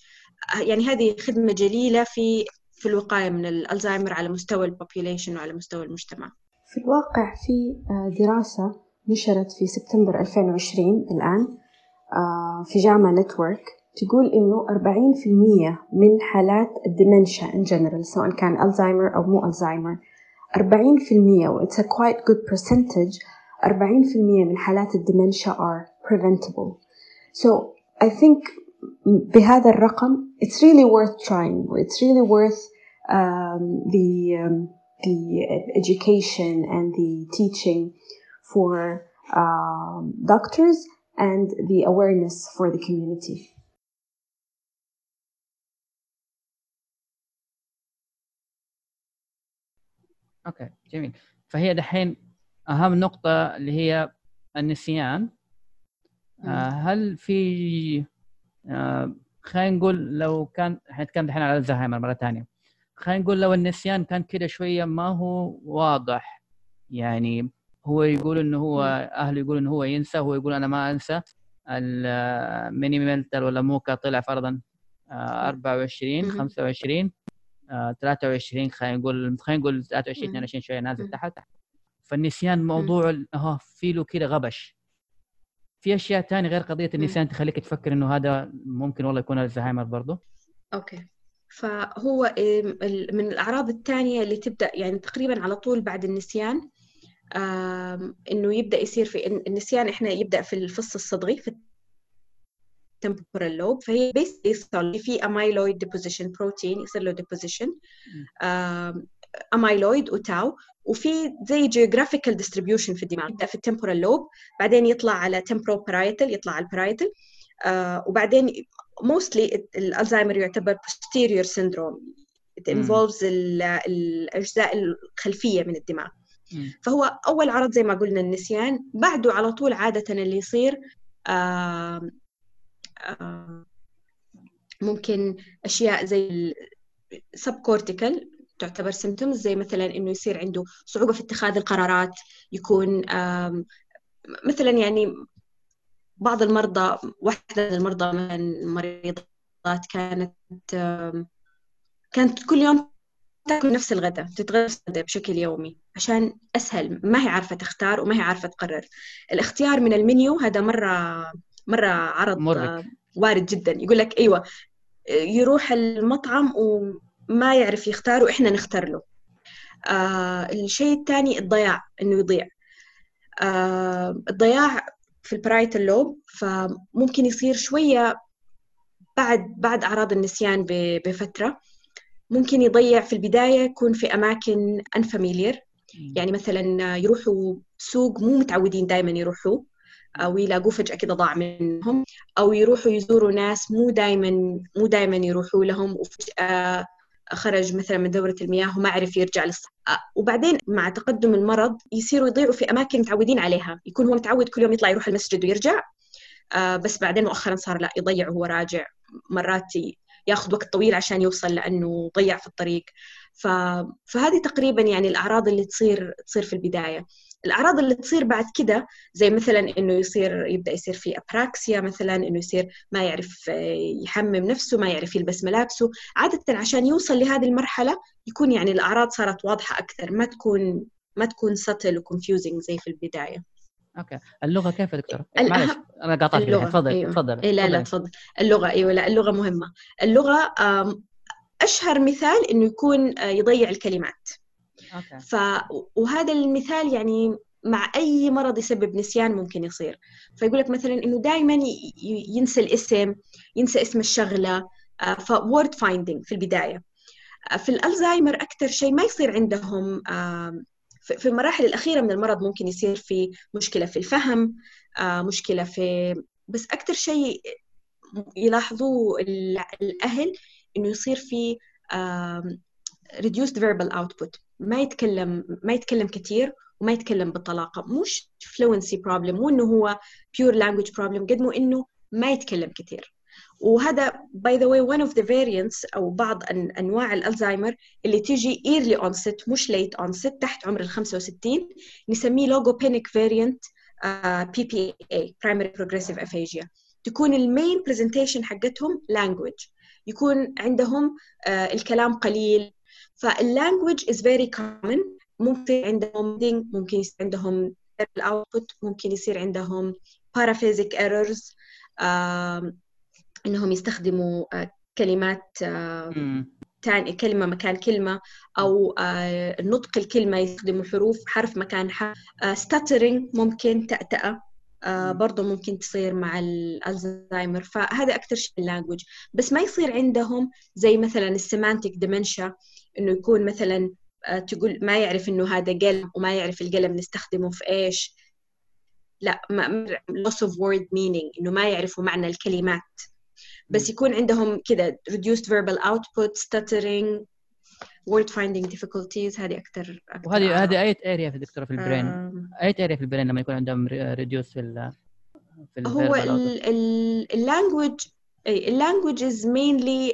يعني هذه خدمة جليلة في في الوقاية من الألزهايمر على مستوى ال population وعلى مستوى المجتمع. في الواقع في دراسة نشرت في سبتمبر 2020 الآن في جامعة نيويورك تقول إنه 40% من حالات ال dementia in general سواء كان ألزهايمر أو مو ألزهايمر 40% و it's a quite good percentage 40% من حالات الدمنشا are preventable so I think بهذا الرقم it's really worth trying it's really worth um, the um, the education and the teaching for um, doctors and the awareness for the community. اوكي جميل فهي دحين اهم نقطه اللي هي النسيان آه هل في آه خلينا نقول لو كان حنتكلم دحين على الزهايمر مرة ثانية. خلينا نقول لو النسيان كان كده شوية ما هو واضح. يعني هو يقول إنه هو اهله يقول إنه هو ينسى هو يقول أنا ما أنسى. ال mini mental ولا MoCA طلع فرضا 24 25 23 خلينا نقول خلينا نقول 23 22 شوية نازل تحت. فالنسيان موضوع آه في له كده غبش. في أشياء ثانية غير قضية النسيان تخليك تفكر إنه هذا ممكن والله يكون ألزهايمر برضه أوكي. فهو من الأعراض الثانية اللي تبدأ يعني تقريبا على طول بعد النسيان إنه يبدأ يصير في النسيان إحنا يبدأ في الفص الصدغي في temporal lobe فهي basically في amyloid deposition protein يصير له deposition. Amyloid و tau وفي زي geographical distribution في الدماغ يبدأ في ال temporal lobe بعدين يطلع على temporoparital يطلع على ال parietal uh, وبعدين mostly الالزهايمر يعتبر posterior syndrome. It involves الأجزاء الخلفية من الدماغ. فهو أول عرض زي ما قلنا النسيان بعده على طول عادة اللي يصير ممكن أشياء زي ال subcortical تعتبر symptoms زي مثلا إنه يصير عنده صعوبة في اتخاذ القرارات يكون مثلا يعني بعض المرضى واحدة من المرضى من المريضات كانت كانت كل يوم تأكل نفس الغداء تتغدى بشكل يومي عشان أسهل ما هي عارفة تختار وما هي عارفة تقرر الاختيار من المنيو هذا مرة مرة عرض مرة. وارد جدا يقول لك أيوه يروح المطعم وما يعرف يختار وإحنا نختار له. آه الشيء الثاني الضياع إنه يضيع. آه الضياع في ال parietal lobe فممكن يصير شوية بعد بعد أعراض النسيان بفترة. ممكن يضيع في البداية يكون في أماكن unfamiliar يعني مثلا يروحوا سوق مو متعودين دائما يروحوا أو يلاقوه فجأة كده ضاع منهم. أو يروحوا يزوروا ناس مو دائما مو دائما يروحوا لهم وفجأة خرج مثلا من دورة المياه وما عرف يرجع للصحة وبعدين مع تقدم المرض يصيروا يضيعوا في أماكن متعودين عليها. يكون هو متعود كل يوم يطلع يروح المسجد ويرجع بس بعدين مؤخرا صار لا يضيع وهو راجع. مرات ياخذ وقت طويل عشان يوصل لأنه ضيع في الطريق. ف... فهذه تقريبا يعني الأعراض اللي تصير تصير في البداية. الأعراض اللي تصير بعد كده زي مثلا إنه يصير يبدأ يصير في apraxia مثلا إنه يصير ما يعرف يحمم نفسه ما يعرف يلبس ملابسه. عادة عشان يوصل لهذه المرحلة يكون يعني الأعراض صارت واضحة أكثر ما تكون ما تكون subtle و confusing زي في البداية. Okay. اللغة كيف يا دكتور؟ معلش أنا قاطعت تفضل أيوة. تفضل. إيه لا لا تفضل. اللغة أيوه لا اللغة مهمة. اللغة أشهر مثال إنه يكون آه، يضيع الكلمات. ف وهذا المثال يعني مع أي مرض يسبب نسيان ممكن يصير. فيقول لك مثلا إنه دائما ينسى الاسم ينسى اسم الشغلة فورد فايندينج في البداية. آه، في الالزهايمر أكثر شيء ما يصير عندهم في المراحل الأخيرة من المرض ممكن يصير في مشكلة في الفهم آه، مشكلة في بس أكثر شيء يلاحظوه الأهل إنه يصير في reduced verbal output. ما يتكلم ما يتكلم كثير وما يتكلم بالطلاقة. مش fluency problem مو إنه هو pure language problem قد ما إنه ما يتكلم كثير وهذا by the way one of the variants أو بعض أنواع الألزايمر اللي تيجي early onset مش late onset تحت عمر ال 65 نسميه logopenic variant PPA primary progressive aphasia تكون ال main presentation حقتهم language يكون عندهم آه، الكلام قليل فال language is very common. ممكن عندهم ممكن يصير عندهم ال output ممكن يصير عندهم errors uh, إنهم يستخدموا uh, كلمات ثاني uh, كلمة مكان كلمة أو uh, نطق الكلمة يستخدموا حروف حرف مكان حرف. uh, stuttering ممكن تأتأة برضه ممكن تصير مع الألزهايمر فهذا أكثر شيء ال language بس ما يصير عندهم زي مثلا ال semantic dementia إنه يكون مثلا آه، تقول ما يعرف إنه هذا قلم وما يعرف القلم نستخدمه في إيش. لا ما loss of word meaning إنه ما يعرفوا معنى الكلمات. بس يكون عندهم كذا reduced verbal output stuttering word finding difficulties هذه أكثر وهذه هذه أي area في دكتورة في ال brain أي area في ال brain لما يكون عندهم reduced في ال في ال هو ال language ال language is mainly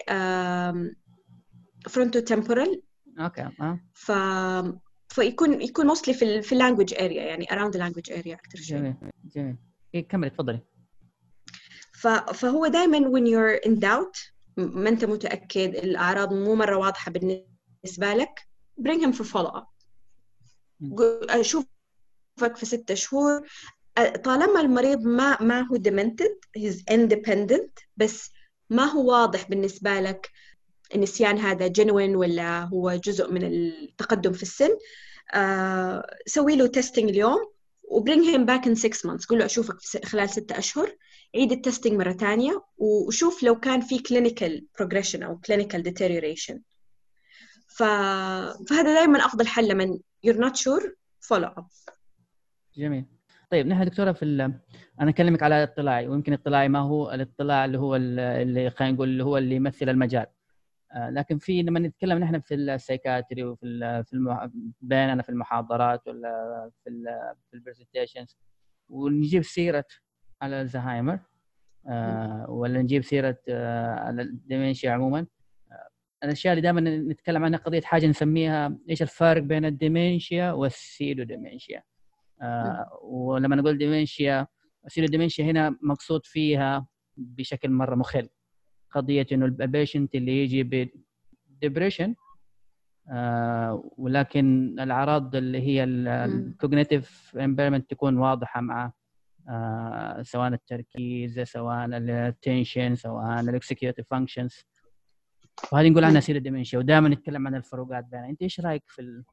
um, frontotemporal. Okay آه ف فيكون يكون mostly في ال في ال language area يعني around ال language area أكثر شيء جميل جميل. إيه كملي تفضلي. ف... فهو دائما when you're in doubt ما أنت متأكد الأعراض مو مرة واضحة بالنسبة لك bring him for follow up أشوفك في ستة شهور. طالما المريض ما ما هو demented he's independent بس ما هو واضح بالنسبة لك النسيان هذا genuine ولا هو جزء من التقدم في السن آه سوي له testing اليوم و bring him back in 6 months قول له أشوفك خلال ستة أشهر عيد ال testing مرة ثانية وشوف لو كان في clinical progression أو clinical deterioration ف... فهذا دائما أفضل حل لما you're not sure follow up. جميل. طيب نحن دكتورة في أنا أكلمك على الاطلاعي ويمكن الاطلاعي ما هو الاطلاع اللي هو اللي خلينا نقول اللي هو اللي يمثل المجال. لكن في لما نتكلم نحن في ال psychiatry وفي في المح... بيننا في المحاضرات ولا في ال في ال presentations ونجيب سيرة على الزهايمر آه ولا نجيب سيرة آه على ال dementia عموما. آه الأشياء اللي دائما نتكلم عنها قضية حاجة نسميها إيش الفرق بين ال dementia وال pseudo dementia آه ولما نقول dementia ال pseudo dementia هنا مقصود فيها بشكل مرة مخل. قضية إنه ال patient اللي يجي ب depression آه ولكن الأعراض اللي هي ال cognitive impairment تكون واضحة مع آه سواء التركيز سواء ال attention سواء ال executive functions وهذه نقول عنها pseudo dementia ودائما نتكلم عن الفروقات بينها. أنت إيش رأيك في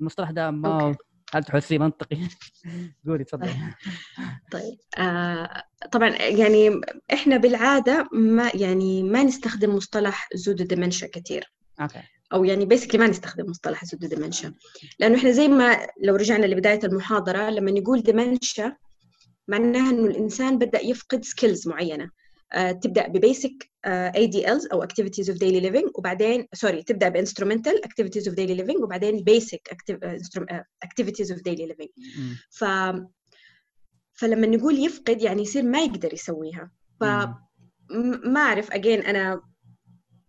المصطلح ده؟ ما هل تحسيه منطقي؟ قولي تفضلي. طيب آه طبعا يعني إحنا بالعادة ما يعني ما نستخدم مصطلح pseudo dementia كثير okay. أو يعني basically ما نستخدم مصطلح pseudo dementia لأنه إحنا زي ما لو رجعنا لبداية المحاضرة لما نقول dementia معناها إنه الإنسان بدأ يفقد skills معينة. تبدأ ب basic ADLs أو activities of daily living وبعدين sorry تبدأ ب instrumental activities of daily living وبعدين basic activities of daily living ف فلما نقول يفقد يعني يصير ما يقدر يسويها. ف ما أعرف again أنا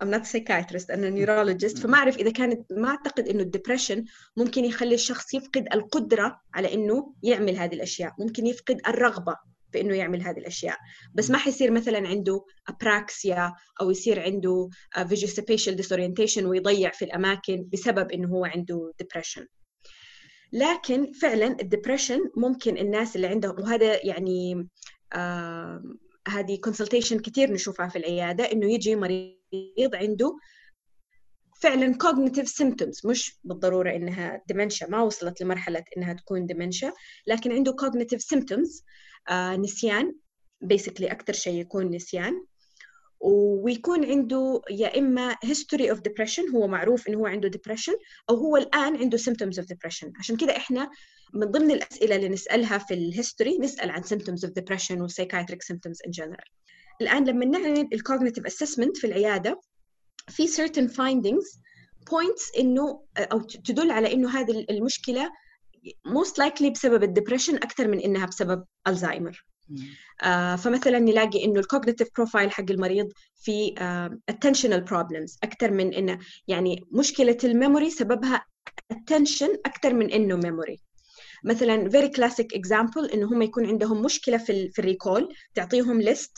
I'm not psychiatrist أنا neurologist فما أعرف إذا كانت ما أعتقد إنه ال depression ممكن يخلي الشخص يفقد القدرة على إنه يعمل هذه الأشياء ممكن يفقد الرغبة. في إنه يعمل هذه الأشياء. بس ما حيصير مثلا عنده apraxia أو يصير عنده visual spatial disorientation ويضيع في الأماكن بسبب إنه هو عنده depression لكن فعلا ال depression ممكن الناس اللي عندهم وهذا يعني هذه consultation كثير نشوفها في العيادة إنه يجي مريض عنده فعلا cognitive symptoms. مش بالضرورة إنها dementia ما وصلت لمرحلة إنها تكون dementia لكن عنده cognitive symptoms. آه نسيان. Basically أكثر شيء يكون نسيان. ويكون عنده يا إما history of depression هو معروف إنه هو عنده depression أو هو الآن عنده symptoms of depression. عشان كده إحنا من ضمن الأسئلة اللي نسألها في ال history نسأل عن symptoms of depression و symptoms in general. الآن لما نعمل ال cognitive assessment في العيادة في certain findings points إنه أو تدل على إنه هذه المشكلة most likely بسبب ال depression أكثر من إنها بسبب الزهايمر آه فمثلا نلاقي إنه ال cognitive profile حق المريض في آه attentional problems أكثر من إنه يعني مشكلة ال memory سببها attention أكثر من إنه memory مثلا very classic example إنه هم يكون عندهم مشكلة في في ال recall تعطيهم list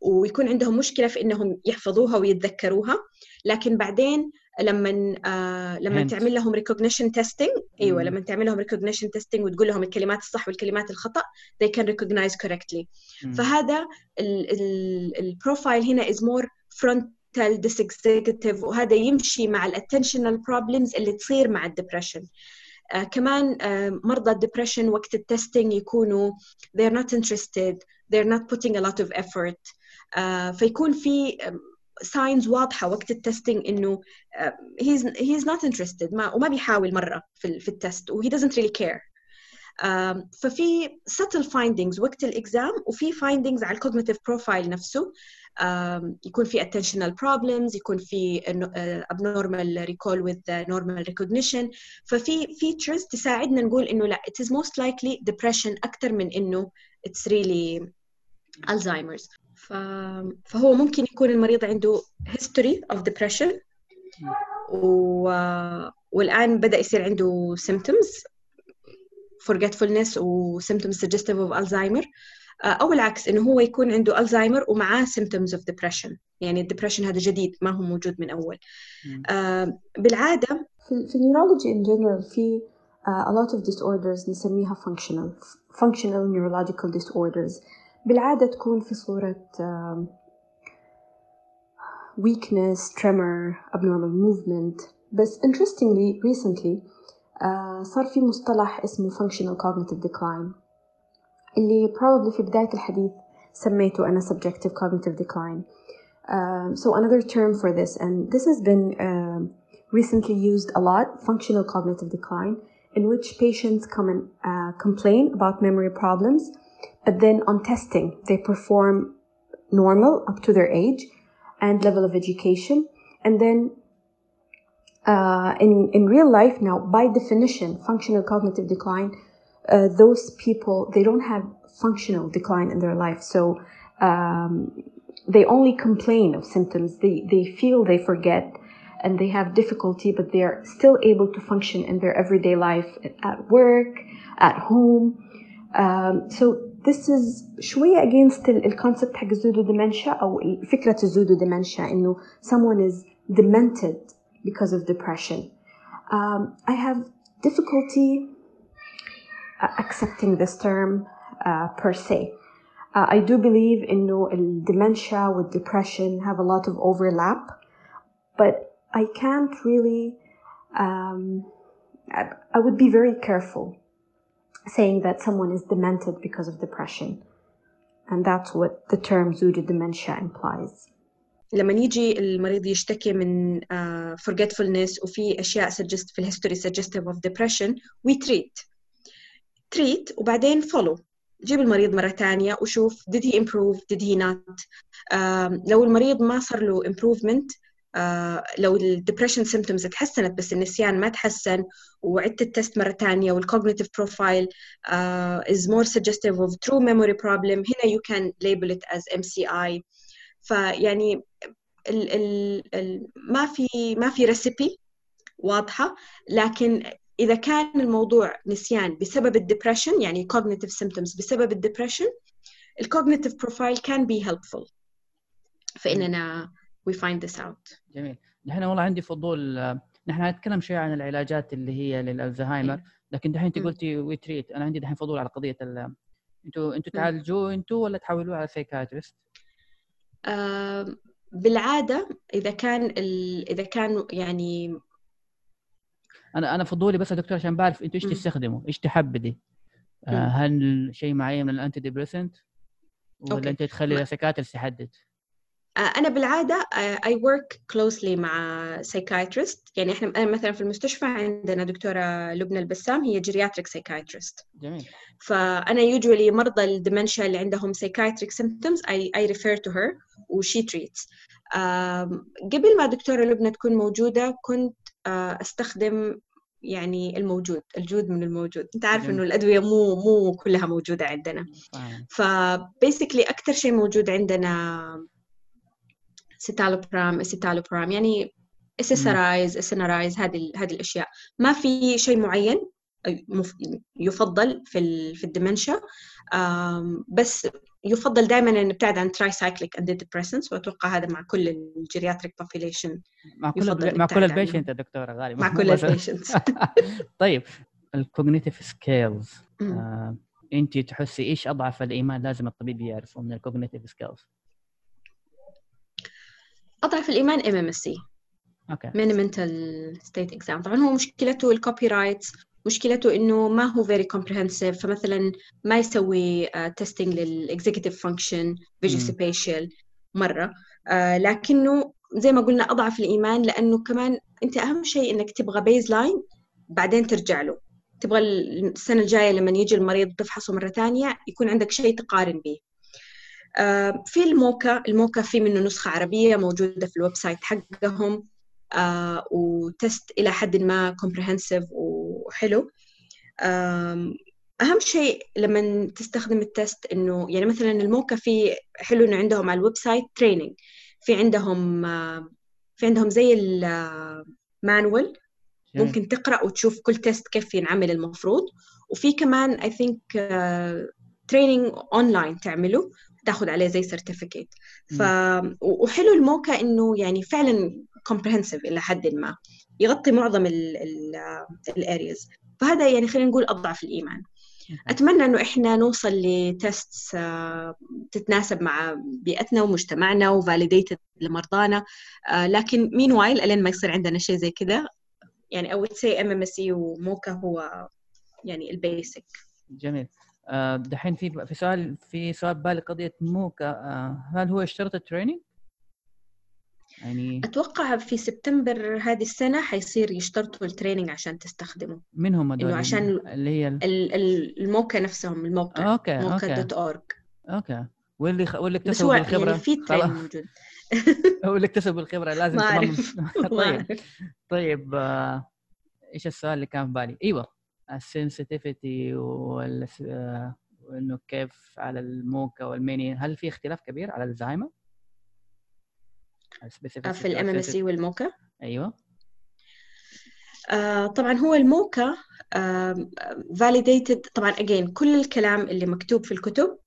ويكون عندهم مشكلة في إنهم يحفظوها ويتذكروها. لكن بعدين لما آه لما هنت. تعمل لهم recognition testing أيوه لما تعمل لهم recognition testing وتقول لهم الكلمات الصح والكلمات الخطأ they can recognize correctly. فهذا ال profile هنا is more frontal dysexecutive وهذا يمشي مع ال attentional problems اللي تصير مع ال depression آه كمان آه مرضى ال depression وقت ال testing يكونوا they're not interested they're not putting a lot of effort آه فيكون في signs واضحه وقت ال testing انه he's he's not interested ما وما بيحاول مره في في ال test و he really care um, ففي subtle findings وقت ال exam وفي findings على ال cognitive profile نفسه um, يكون في attentional problems يكون في uh, abnormal recall with normal recognition ففي features تساعدنا نقول انه لا it is most likely depression أكثر من انه it's really Alzheimer's فهو ممكن يكون المريض عنده history of depression و... والآن بدأ يصير عنده symptoms forgetfulness و symptoms suggestive of Alzheimer أو العكس إنه هو يكون عنده ألزهايمر ومعاه symptoms of depression يعني ال depression هذا جديد ما هو موجود من أول بالعادة في, في ال neurology in general في uh, a lot of disorders نسميها functional functional neurological disorders بالعادة تكون في صورة weakness, tremor, abnormal movement بس interestingly recently uh, صار في مصطلح اسمه functional cognitive decline اللي probably في بداية الحديث سميته أنا subjective cognitive decline uh, so another term for this and this has been uh, recently used a lot functional cognitive decline in which patients come and uh, complain about memory problems but then on testing, they perform normal up to their age and level of education. And then uh, in, in real life now, by definition, functional cognitive decline, uh, those people, they don't have functional decline in their life. So um, they only complain of symptoms. They, they feel they forget and they have difficulty, but they are still able to function in their everyday life at work, at home. Um, so this is شوية against الكونسبت حق الزودو dementia أو فكرة الزودو dementia إنه someone is demented because of depression. Um, I have difficulty accepting this term uh, per se. Uh, I do believe إنه dementia with depression have a lot of overlap, but I can't really. Um, I, I would be very careful saying that someone is demented because of depression. And that's what the term pseudodementia implies. لما يجي المريض يشتكي من uh, forgetfulness وفي اشياء suggest في الهيستوري suggestive of depression we treat treat وبعدين follow جيب المريض مرة ثانية وشوف did he improve did he not uh, لو المريض ما صار له improvement آه، لو ال depression symptoms تحسنت بس النسيان ما تحسن وعدت ال test مرة ثانية وال cognitive profile is more suggestive of true memory problem هنا you can label it as MCI فيعني ال ال ال ما في ما في recipe واضحة لكن إذا كان الموضوع نسيان بسبب ال depression يعني cognitive symptoms بسبب ال depression ال cognitive profile can be helpful. فإننا we find this out. جميل. نحن والله عندي فضول نحن نتكلم شوي عن العلاجات اللي هي للألزهايمر لكن دحين انت قلتي we treat أنا عندي دحين فضول على قضية أنتوا أنتوا تعالجوه أنتوا ولا تحولوه على psychiatrist؟ آه بالعادة إذا كان ال... إذا كان يعني أنا أنا فضولي بس يا دكتور عشان بعرف أنتوا إيش تستخدموا إيش تحبدي آه هل شيء معين من ال antidepressant ولا. انت تخلي ال psychiatrist يحدد؟ آه، أنا بالعادة I work closely مع psychiatrist. يعني إحنا أنا مثلا في المستشفى عندنا دكتورة لبنى البسام هي geriatric psychiatrist. جميل. فأنا usually مرضى ال dementia اللي عندهم psychiatric symptoms I, I refer to her و she treats. قبل ما دكتورة لبنى تكون موجودة كنت آه، أستخدم يعني الموجود الجود من الموجود. أنت عارف إنه الأدوية مو مو كلها موجودة عندنا. ف basically أكثر شيء موجود عندنا citalopram escitalopram يعني SSRIs SNRIs هذه هذه الأشياء. ما في شيء معين يفضل في في ال dementia بس يفضل دائما ان نبتعد عن tricyclic and وأتوقع هذا مع كل ال geriatric population مع كل مع كل ال patient يا دكتورة غالي مع كل ال patient طيب ال cognitive scales انت تحسي إيش أضعف الإيمان لازم الطبيب يعرفه من ال cognitive scales أضعف الإيمان MMSE okay. mental state exam طبعا هو مشكلته ال copyrights مشكلته إنه ما هو very comprehensive فمثلا ما يسوي testing لل executive function visual spatial مرة. uh, لكنه زي ما قلنا أضعف الإيمان لأنه كمان أنت أهم شيء إنك تبغى baseline بعدين ترجع له. تبغى السنة الجاية لما يجي المريض تفحصه مرة ثانية يكون عندك شيء تقارن به في ال MoCA ال MoCA في منه نسخة عربية موجودة في ال website حقهم آه، و test إلى حد ما comprehensive وحلو. أهم شيء لما تستخدم ال test إنه يعني مثلا ال MoCA في حلو إنه عندهم على ال website training في عندهم آه، في عندهم زي ال manual ممكن تقرأ وتشوف كل test كيف ينعمل المفروض. وفي كمان I think training online تعمله. تاخذ عليه زي certificate ف وحلو ال MoCA إنه يعني فعلا comprehensive إلى حد ما يغطي معظم ال areas فهذا يعني خلينا نقول أضعف الإيمان. أتمنى إنه إحنا نوصل ل test آه، تتناسب مع بيئتنا ومجتمعنا و validated لمرضانا. آه، لكن meanwhile إلين ما يصير عندنا شيء زي كذا يعني أو سي MMSE و MoCA هو يعني ال basic جميل. دحين في في سؤال في سؤال بالي قضية MoCA آه، هل هو اشترط ال training؟ يعني أتوقع في سبتمبر هذه السنة حيصير يشترطوا ال training عشان تستخدمه. من هم هذول؟ إنه عشان اللي هي الموقع نفسهم الموقع okay موقع dot org okay. واللي خ... واللي اكتسبوا بالخبره يعني في training موجود. واللي اكتسبوا بالخبرة لازم ما طيب. طيب آه... إيش السؤال اللي كان في بالي؟ إيوه. ال sensitivity وانه كيف على ال MoCA وال Mini هل في اختلاف كبير على الزهايمر؟ في ال MMSE وال MoCA؟ أيوه آه طبعا هو ال MoCA validated uh, طبعا again كل الكلام اللي مكتوب في الكتب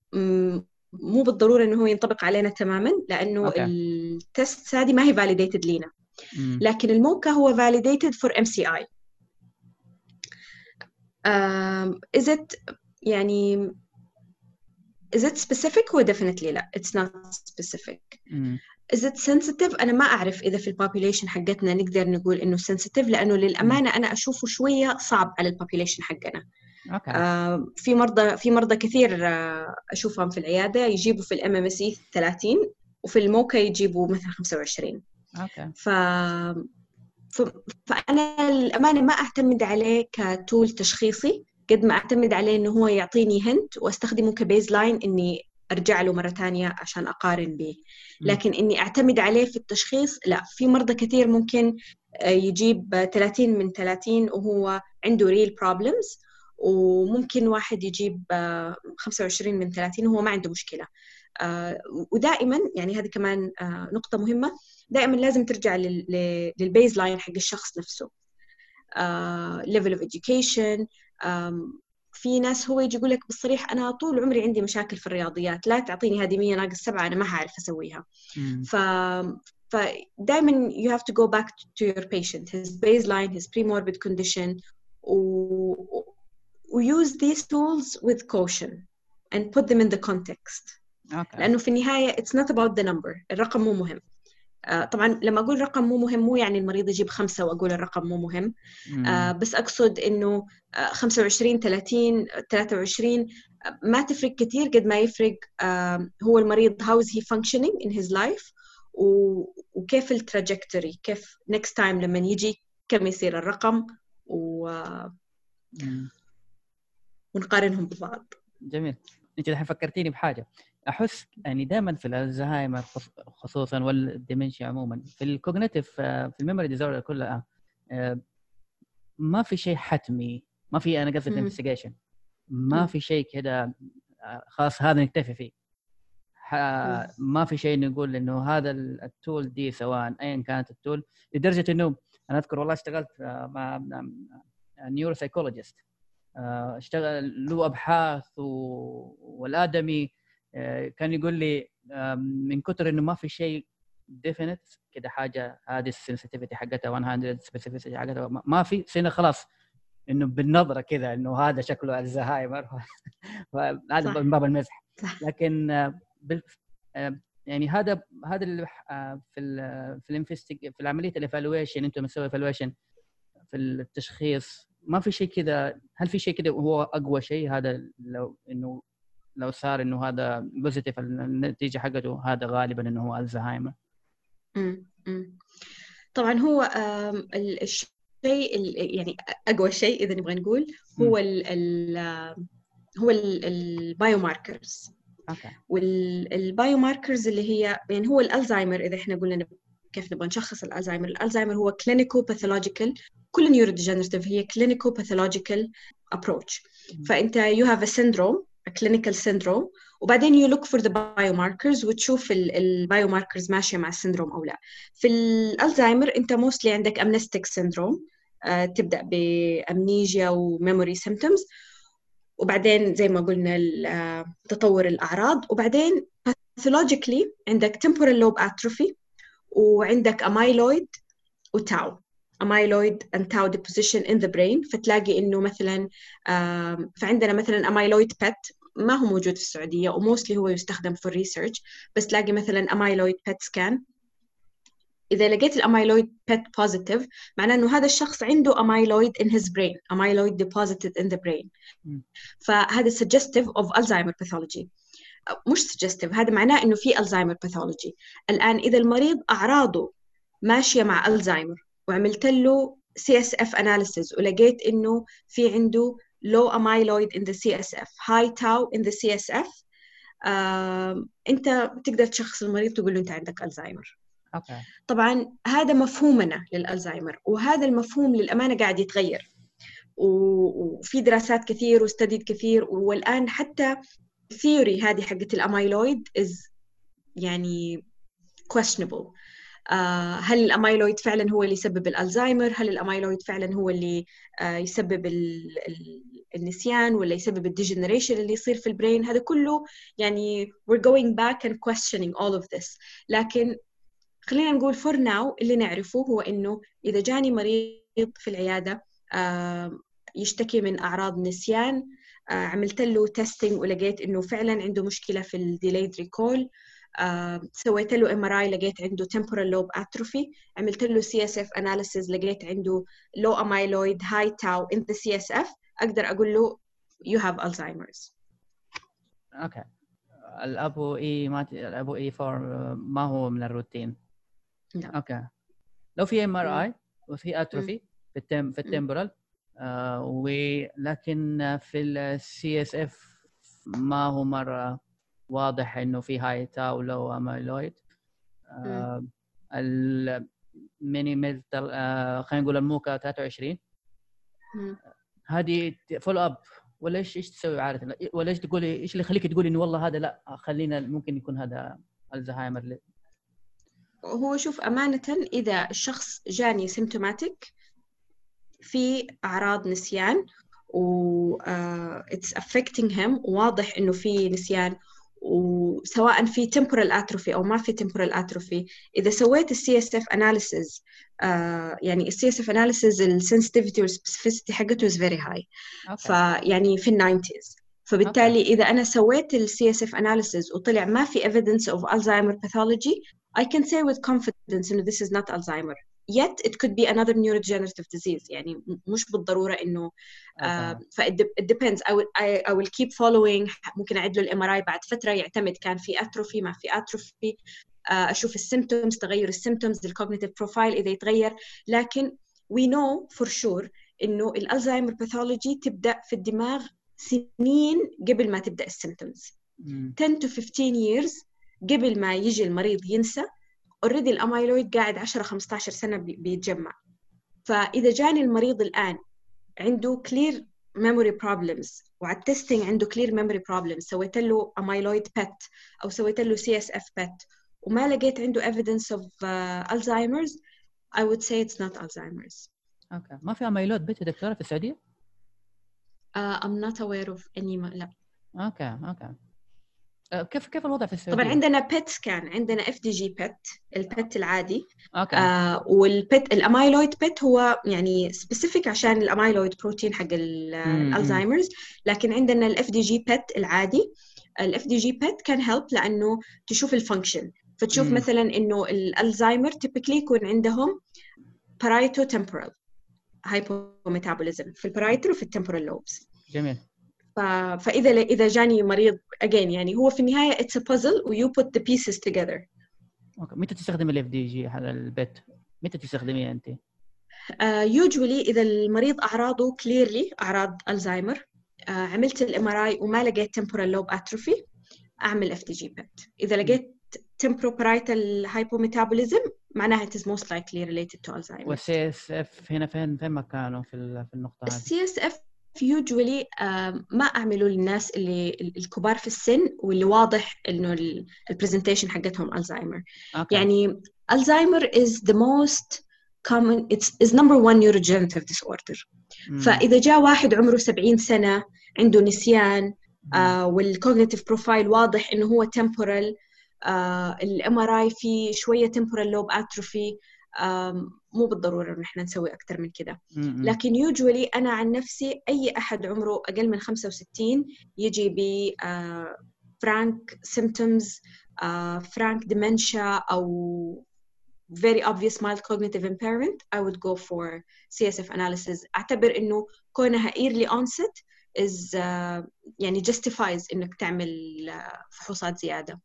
مو بالضرورة إنه هو ينطبق علينا تماما لأنه okay. ال test هذه ما هي validated لينا لكن ال MoCA هو validated for MCI um, is it يعني is it specific هو definitely لا it's not specific mm. is it sensitive أنا ما أعرف إذا في ال population حقتنا نقدر نقول إنه sensitive لأنه للأمانة أنا أشوفه شوية صعب على ال population حقنا okay. آه في مرضى في مرضى كثير آه أشوفهم في العيادة يجيبوا في ال MMS 30 وفي ال MoCA يجيبوا مثلا 25 okay. ف فأنا الأمانة ما أعتمد عليه ك tool تشخيصي. قد ما أعتمد عليه إنه هو يعطيني hint وأستخدمه ك baseline إني أرجع له مرة ثانية عشان أقارن به لكن إني أعتمد عليه في التشخيص لا في مرضى كثير ممكن آه، يجيب 30 من 30 وهو عنده real problems وممكن واحد يجيب 25 آه، من 30 وهو ما عنده مشكلة. آه، ودائما يعني هذه كمان نقطة مهمة دائما لازم ترجع لل baseline حق الشخص نفسه. level of education. في ناس هو يجي يقول لك بالصريح أنا طول عمري عندي مشاكل في الرياضيات لا تعطيني هذه 100 ناقص 7 أنا ما حعرف أسويها. ف فدائما you have to go back to your patient. His baseline his pre-morbid condition. و... و use these tools with caution and put them in the context. okay لأنه في النهاية it's not about the number الرقم مو مهم. آه، طبعا لما أقول رقم مو مهم مو يعني المريض يجيب خمسة وأقول الرقم مو مهم. آه، بس أقصد إنه آه، 25 30 23 آه، ما تفرق كثير قد ما يفرق آه، هو المريض how is he functioning in his life و- وكيف ال trajectory كيف next time لما يجي كم يصير الرقم و-. ونقارنهم ببعض جميل أنت الحين فكرتيني بحاجة أحس يعني دائما في الزهايمر خص- خصوصا وال dementia عموما في ال cognitive في ال memory disorder كلها آه، ما في شيء حتمي ما في أنا قصدي. investigation ما. في شيء كذا آه، خلاص هذا نكتفي فيه ما في شيء نقول إنه هذا ال- ال tool دي سواء ايا كانت ال tool لدرجة إنه أنا أذكر والله اشتغلت آه، مع neuropsychologist اشتغل له أبحاث والآدمي آه، كان يقول لي آه، من كثر إنه ما في شيء definite كده حاجة هذه ال sensitivity حقتها 100 specificity حقتها ما- في سنه خلاص إنه بالنظرة كذا إنه هذا شكله الزهايمر هذا. من باب المزح. لكن آه، بال... آه، يعني هذا هذا اللي آه، في ال في ال investig- في عمليه ال evaluation أنتم مسوي evaluation في التشخيص ما في شيء كذا هل في شيء كذا وهو أقوى شيء هذا لو إنه لو صار إنه هذا positive النتيجة حقته هذا غالبا إنه هو الزهايمر. طبعا هو الشيء ال- يعني أقوى شيء إذا نبغى نقول هو ال ال هو ال biomarkers okay. وال biomarkers اللي هي يعني هو الألزهايمر إذا إحنا قلنا كيف نبغى نشخص الألزهايمر. الألزهايمر هو clinicopathological كل neurodegenerative هي clinicopathological approach فأنت you have a syndrome clinical syndrome وبعدين you look for the biomarkers وتشوف ال biomarkers ماشية مع ال syndrome أو لا. في الالزهايمر أنت mostly عندك amnestic syndrome آه، تبدأ بأمنيجيا وميموري symptoms وبعدين زي ما قلنا آه، تطور الأعراض وبعدين pathologically عندك temporal lobe atrophy وعندك amyloid وتاو amyloid and tau deposition in the brain. فتلاقي إنه مثلا فعندنا مثلا amyloid PET ما هو موجود في السعودية وموستلي هو يستخدم في الريسيرش بس تلاقي مثلا amyloid PET scan. إذا لقيت الاميلويد PET positive معناه إنه هذا الشخص عنده amyloid in his brain amyloid deposited in the brain. فهذا suggestive of Alzheimer pathology. مش suggestive هذا معناه إنه في Alzheimer pathology. الآن إذا المريض أعراضه ماشية مع ألزهايمر وعملت له CSF analysis ولقيت إنه في عنده low amyloid in the CSF high tau in the CSF آم، أنت بتقدر تشخص المريض تقول له أنت عندك ألزهايمر okay. طبعا هذا مفهومنا للألزهايمر وهذا المفهوم للأمانة قاعد يتغير. وفي دراسات كثير و studies كثير والآن حتى ال theory هذه حقت ال amyloid is يعني questionable. هل الأميلويد فعلا هو اللي يسبب الألزهايمر هل الأميلويد فعلا هو اللي آه، يسبب ال- ال- النسيان ولا يسبب ال degeneration اللي يصير في ال brain؟ هذا كله يعني we're going back and questioning all of this. لكن خلينا نقول for now اللي نعرفه هو إنه إذا جاني مريض في العيادة آه، يشتكي من أعراض نسيان آه، عملت له testing ولقيت إنه فعلا عنده مشكلة في ال delayed recall سويت له MRI لقيت عنده temporal lobe atrophy. عملت له CSF analysis لقيت عنده low amyloid high tau in the CSF أقدر أقول له you have Alzheimer's. okay. ال ApoE ما. ال ApoE 4 ما هو من الروتين. لا. okay. لو في MRI وفي atrophy في ال tem- في ال temporal آه ولكن في ال CSF ما هو مرة واضح إنه في high tau low amyloid آه الميني آه خلينا نقول ال MoCA 23 مم. هذه follow up ولا إيش إيش تسوي عادة؟ ولا إيش تقولي إيش اللي يخليك تقولي إنه والله هذا لا خلينا ممكن يكون هذا الزهايمر هو شوف أمانة إذا الشخص جاني symptomatic في أعراض نسيان و uh, it's affecting him واضح إنه في نسيان وسواء في temporal atrophy أو ما في temporal atrophy إذا سويت ال CSF analysis uh, يعني ال CSF analysis ال sensitivity وال specificity حقته is very high أوكي فيعني في ال 90s فبالتالي اذا أنا سويت السي اس اف اناليسيس وطلع ما في evidence of Alzheimer pathology I can say with confidence انه this is not Alzheimer yet it could be another neurodegenerative disease. يعني مش بالضرورة إنه uh, ف it depends. I will, I, I will keep following. ممكن اعد له ال MRI بعد فترة. يعتمد كان في atrophy ما في atrophy uh, أشوف ال symptoms تغير ال symptoms ال cognitive profile إذا يتغير. لكن we know for sure إنه الالزهايمر pathology تبدأ في الدماغ سنين قبل ما تبدأ ال symptoms 10 to 15 years قبل ما يجي المريض ينسى. already ال amyloid قاعد 10 15 سنة بيتجمع فإذا جاني المريض الآن عنده clear memory problems وعلى ال testing عنده clear memory problems سويت له amyloid PET أو سويت له CSF PET وما لقيت عنده evidence of uh, Alzheimer's I would say it's not Alzheimer's. okay ما في amyloid PET دكتورة في السعودية؟ Uh, I'm not aware of any لا okay okay كيف كيف الوضع في السعودية؟ طبعا عندنا PET scan عندنا FDG PET ال PET العادي. okay. آه وال PET ال amyloid PET هو يعني specific عشان ال amyloid protein حق ال Alzheimer's لكن عندنا ال FDG PET العادي. ال FDG PET can help لأنه تشوف ال function فتشوف مم. مثلا إنه الالزهايمر typically يكون عندهم parietotemporal hypometabolism في ال parietal وفي ال temporal lobes جميل. ف... فإذا إذا جاني مريض again يعني هو في النهاية it's a puzzle و you put the pieces together okay متى تستخدم ال FDG هذا ال PET؟ متى تستخدميه أنت؟ uh, usually إذا المريض أعراضه clearly أعراض الزهايمر uh, عملت ال MRI وما لقيت temporal lobe atrophy أعمل FDG PET إذا لقيت temporoparietal hypometabolism معناها it is most likely related to Alzheimer's وال CSF هنا فين فين مكانه في في النقطة هذه؟ السي اس اف يوجولي ما اعمله للناس اللي ال- الكبار في السن واللي واضح إنه ال presentation حقتهم الزهايمر okay. يعني الزهايمر is the most common it's is number one neurodegenerative disorder مم. فإذا جاء واحد عمره 70 سنة عنده نسيان مم. آه وال cognitive profile واضح إنه هو temporal آه ال MRI فيه شوية temporal lobe atrophy آه مو بالضرورة انه إحنا نسوي أكثر من مم. لكن usually أنا عن نفسي أي أحد عمره أقل من 65 يجي ب frank symptoms frank dementia أو very obvious mild cognitive impairment I would go for CSF analysis. أعتبر إنه كونها early onset is uh, يعني justifies إنك تعمل uh, فحوصات زيادة.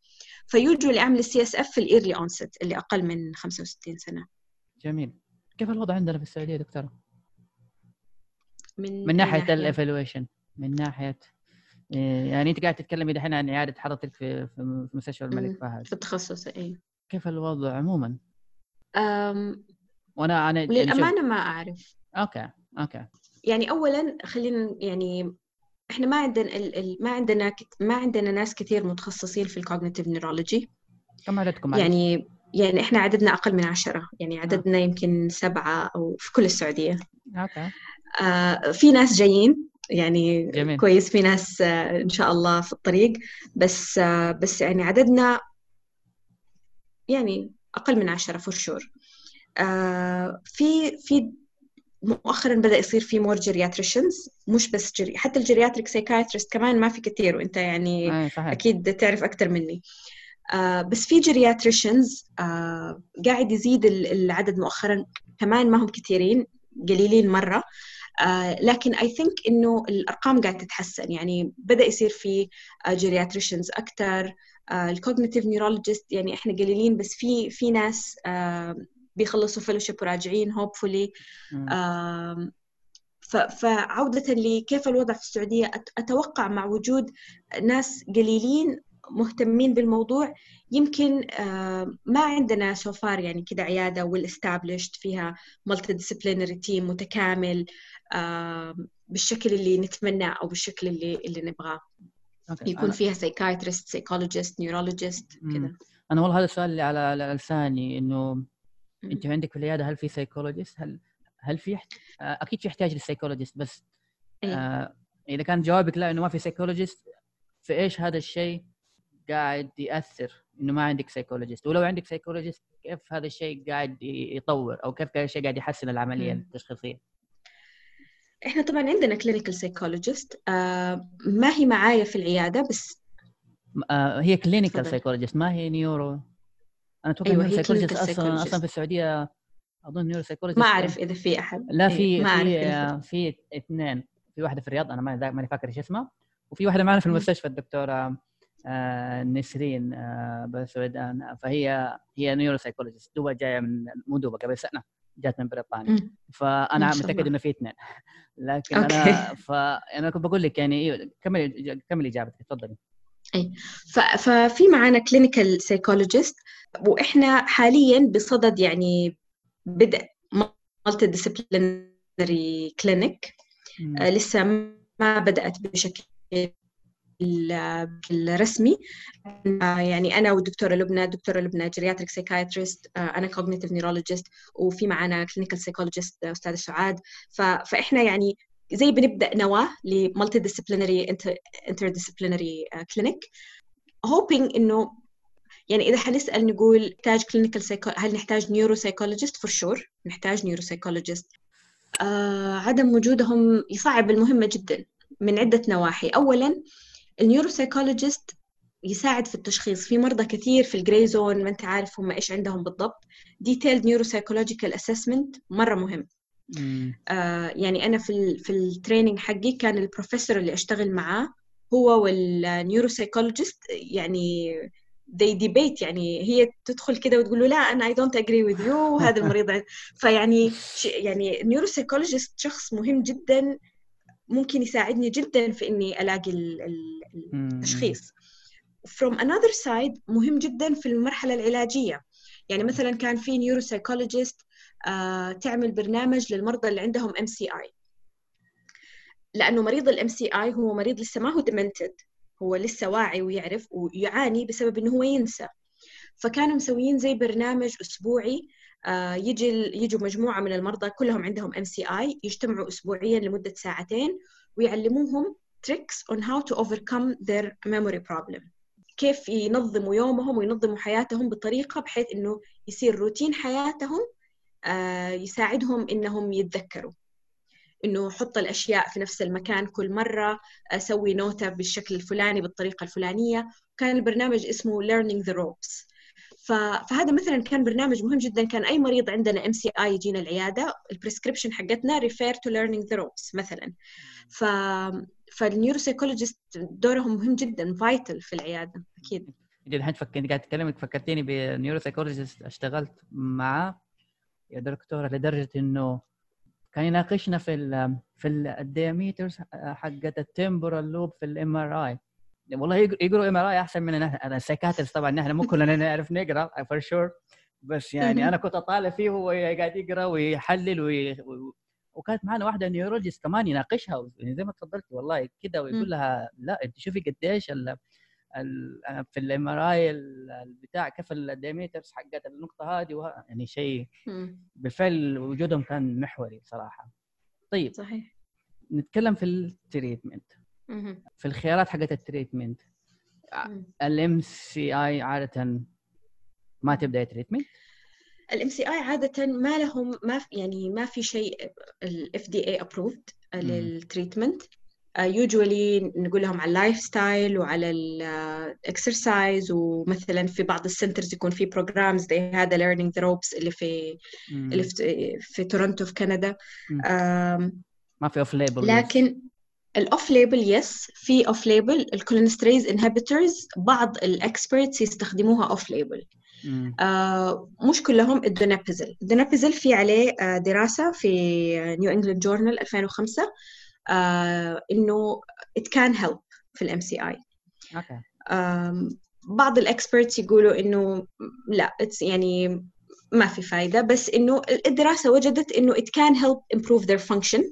ف usually أعمل ال CSF في ال early onset اللي أقل من 65 سنة. جميل كيف الوضع عندنا في السعودية دكتورة؟ من من ناحية ال evaluation من ناحية إيه، يعني أنت قاعد تتكلمي دحين عن إعادة حضرتك في مستشفى الملك. فهد في التخصص أي كيف الوضع عموما؟ أم وأنا أنا يعني للأمانة ما أعرف okay okay يعني أولا خلينا يعني إحنا ما عندنا ال ال ما عندنا ما عندنا ناس كثير متخصصين في ال cognitive neurology كم عددكم؟ يعني يعني إحنا عددنا أقل من عشرة يعني عددنا يمكن سبعة أو في كل السعودية. okay. آه في ناس جايين يعني جميل. كويس في ناس آه إن شاء الله في الطريق. بس آه بس يعني عددنا يعني أقل من عشرة for sure آه في في مؤخرا بدأ يصير في more geriatricians مش بس geri حتى ال geriatric psychiatrist كمان ما في كثير وإنت يعني صحيح. أكيد تعرف أكثر مني. آه بس في geriatricians آه قاعد يزيد ال- العدد مؤخرا. كمان ما هم كثيرين قليلين مرة. آه لكن I think إنه الأرقام قاعدة تتحسن. يعني بدأ يصير في geriatricians أكثر ال cognitive neurologist يعني إحنا قليلين بس في في ناس آه بيخلصوا fellowship وراجعين hopefully فعودة لكيف الوضع في السعودية. أت- أتوقع مع وجود ناس قليلين مهتمين بالموضوع يمكن آم، ما عندنا so far يعني كده well established فيها multi disciplinary team متكامل بالشكل اللي نتمناه أو بالشكل اللي اللي نبغاه okay. يكون فيها psychologist neurologist مم. كده أنا والله هذا السؤال اللي على لساني إنه انت عندك في العيادة هل في psychologist؟ هل هل في. آه، أكيد في احتياج لل psychologist بس إيه. آه إذا كان جوابك لا إنه ما في psychologist في إيش هذا الشيء قاعد يأثر إنه ما عندك psychologist ولو عندك psychologist كيف هذا الشيء قاعد يطور أو كيف هذا الشيء قاعد يحسن العملية. التشخيصية؟ إحنا طبعا عندنا كلينيكال سايكولوجيست آه ما هي معايا في العيادة بس آه هي clinical psychologist ما هي neuro أنا أتوقع أيوة psychologist أصلا. أصلا في السعودية أظن neuro psychologist ما أعرف إذا في أحد لا في ما أعرف في إذا في. في اثنين في واحدة في الرياض أنا ما- ماني فاكر إيش اسمها وفي واحدة معنا في. المستشفى الدكتورة آه، نسرين آه، بسودان فهي هي neuro psychologist دوبها جاية من مو دوبها قبل سنة جات من بريطانيا. فأنا متأكد. إنه في اثنين لكن okay. انا فانا كنت بقول لك يعني كملي كملي إجابتك تفضلي ف- ففي معانا clinical psychologist وإحنا حاليا بصدد يعني بدء multi disciplinary clinic. آه، لسه ما بدأت بشكل ال- الرسمي آه، يعني أنا والدكتورة لبنى الدكتورة لبنى geriatric psychiatrist أنا cognitive neurologist وفي معنا clinical psychologist أستاذ سعاد. ف- فإحنا يعني زي بنبدأ نواة ل multi disciplinary inter disciplinary clinic hoping إنه يعني إذا حنسأل نقول نحتاج clinical هل نحتاج neuro psychologist for sure نحتاج neuro psychologist آه عدم وجودهم يصعب المهمة جدا من عدة نواحي. أولا ال neuropsychologist يساعد في التشخيص. في مرضى كثير في ال gray zone ما انت عارف هم إيش عندهم بالضبط. detailed neuropsychological assessment مرة مهم. مم. آه يعني أنا في ال في ال training حقي كان البروفيسور اللي أشتغل معاه هو وال neuropsychologist يعني they debate يعني هي تدخل كده وتقول له لا أنا I don't agree with you وهذا المريض. عن- فيعني يعني ال neuropsychologist شخص مهم جدا ممكن يساعدني جدا في إني ألاقي. التشخيص. from another side مهم جدا في المرحلة العلاجية. يعني مثلا كان في neuropsychologist آه تعمل برنامج للمرضى اللي عندهم MCI لأنه مريض ال MCI هو مريض لسه ما هو demented هو لسه واعي ويعرف ويعاني بسبب إنه هو ينسى. فكانوا مسويين زي برنامج أسبوعي يجي يجوا مجموعة من المرضى كلهم عندهم MCI يجتمعوا اسبوعيا لمدة ساعتين ويعلموهم tricks on how to overcome their memory problem. كيف ينظموا يومهم وينظموا حياتهم بطريقة بحيث إنه يصير روتين حياتهم آه، يساعدهم إنهم يتذكروا. إنه حط الأشياء في نفس المكان كل مرة أسوي نوتة بالشكل الفلاني بالطريقة الفلانية. كان البرنامج اسمه Learning the Ropes. فهذا مثلا كان برنامج مهم جدا. كان أي مريض عندنا MCI يجينا العيادة ال prescription حقتنا refer to learning the ropes مثلا. ف فال neuropsychologist دورهم مهم جدا vital في العيادة أكيد. جد الحين فكرتني قاعد تكلمك فكرتيني ب neuropsychologist اشتغلت معاه يا دكتورة لدرجة إنه كان يناقشنا في ال في ال diameters حقت ال temporal lobe في ال MRI والله يقر- يقروا MRI أحسن مننا أنا ال psychiatrists طبعا نحن مو كلنا نعرف نقرأ for sure بس يعني. أنا كنت أطالع فيه وهو قاعد يقرأ ويحلل وي... وكانت معنا واحدة neurologist كمان يناقشها يعني زي ما تفضلت والله كده. ويقول لها لا أنت شوفي قديش ال... ال... في ال MRI البتاع كيف ال diameters حقت النقطة هذه وه... يعني شيء. بالفعل وجودهم كان محوري صراحة طيب صحيح نتكلم في ال treatment. في الخيارات حقت ال treatment. ال MCI عادة ما تبدأ treatment؟ ال MCI عادة ما لهم ما في يعني ما في شيء ال FDA approved لل treatment. usually نقول لهم على ال lifestyle وعلى ال exercise ومثلا في بعض ال centers يكون في programs زي هذا Learning the Ropes اللي في اللي في, في تورنتو في كندا. ما في off-label لكن ال off-label yes في off-label ال cholinesterase inhibitors بعض ال experts يستخدموها off-label آه مش كلهم ال donepezil ال donepezil في عليه آه دراسة في New England Journal 2005 آه إنه it can help في ال MCI بعض ال experts يقولوا إنه لا يعني ما في فايدة بس إنه الدراسة وجدت إنه it can help improve their function.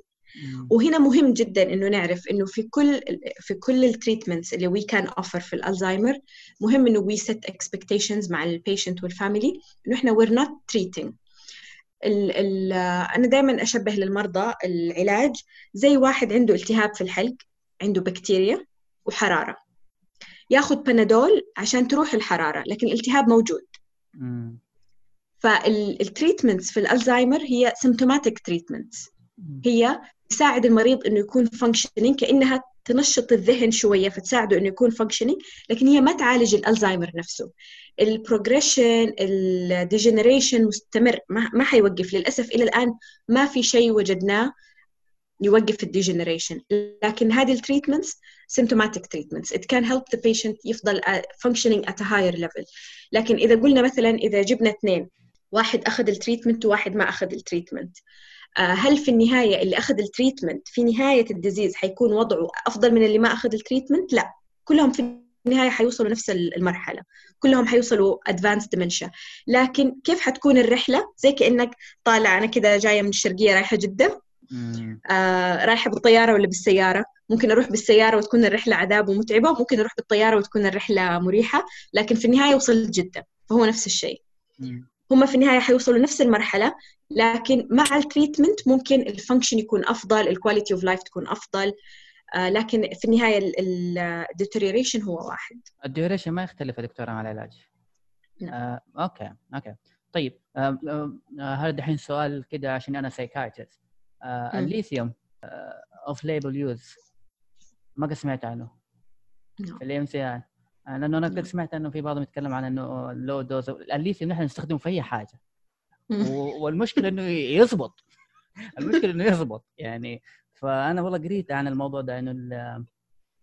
وهنا مهم جدا إنه نعرف إنه في كل في كل ال treatments اللي we can offer في الالزهايمر مهم إنه we set expectations مع ال patient وال family إنه إحنا we're not treating ال ال أنا دائما أشبه للمرضى العلاج زي واحد عنده التهاب في الحلق عنده بكتيريا وحرارة. ياخذ بنادول عشان تروح الحرارة لكن الالتهاب موجود. فال treatments في الالزهايمر هي symptomatic treatments هي تساعد المريض إنه يكون functioning كأنها تنشط الذهن شوية فتساعده إنه يكون functioning لكن هي ما تعالج الالزهايمر نفسه. ال progression ال degeneration مستمر ما, حيوقف. للأسف إلى الآن ما في شيء وجدناه يوقف ال degeneration لكن هذه ال treatments symptomatic treatments. It can help the patient يفضل functioning at a higher level. لكن إذا قلنا مثلا إذا جبنا اثنين واحد أخذ ال treatment وواحد ما أخذ ال treatment هل في النهاية اللي أخذ ال treatment في نهاية ال disease حيكون وضعه أفضل من اللي ما أخذ ال treatment؟ لا. كلهم في النهاية حيوصلوا نفس المرحلة. كلهم حيوصلوا advanced dementia. لكن كيف حتكون الرحلة؟ زي كأنك طالع أنا كده جاية من الشرقية رايحة جدة. آه رايحة بالطيارة ولا بالسيارة؟ ممكن أروح بالسيارة وتكون الرحلة عذاب ومتعبة وممكن أروح بالطيارة وتكون الرحلة مريحة لكن في النهاية وصلت جدة. فهو نفس الشيء. هم في النهاية حيوصلوا نفس المرحلة لكن مع ال treatment ممكن ال function يكون أفضل ال quality of life تكون أفضل. آه لكن في النهاية ال deterioration هو واحد. ال duration ما يختلف يا دكتورة مع العلاج. نعم. آه، okay okay. طيب آه، آه، هذا دحين سؤال كده عشان أنا psychiatrist آه، ال lithium off-label use ما قد سمعت عنه؟ نعم. في ال MCI لأنه أنا قد سمعت إنه في بعضهم يتكلم عن إنه low dose ال lithium نحن نستخدمه في أي حاجة. والمشكلة إنه يزبط. المشكلة إنه يزبط. يعني فأنا والله قريت عن الموضوع ده إنه ال-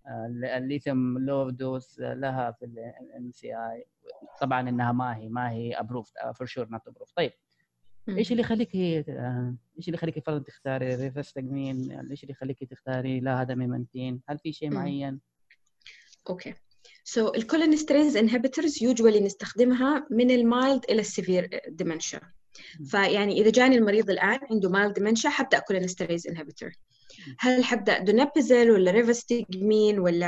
ال- ال lithium low dose لها في ال MCI طبعا إنها ما هي ما هي approved for sure not approved طيب. إيش اللي يخليك آه، إيش اللي يخليك فرضا تختاري rivastigmine إيش اللي يخليك تختاري لا هذا memantine هل في شيء. معين؟ okay. so ال cholinesterase inhibitors usually نستخدمها من ال mild إلى ال severe dementia فيعني إذا جاني المريض الآن عنده mild dementia حبدأ cholinesterase inhibitor هل حبدأ donepezil ولا rivastigmine ولا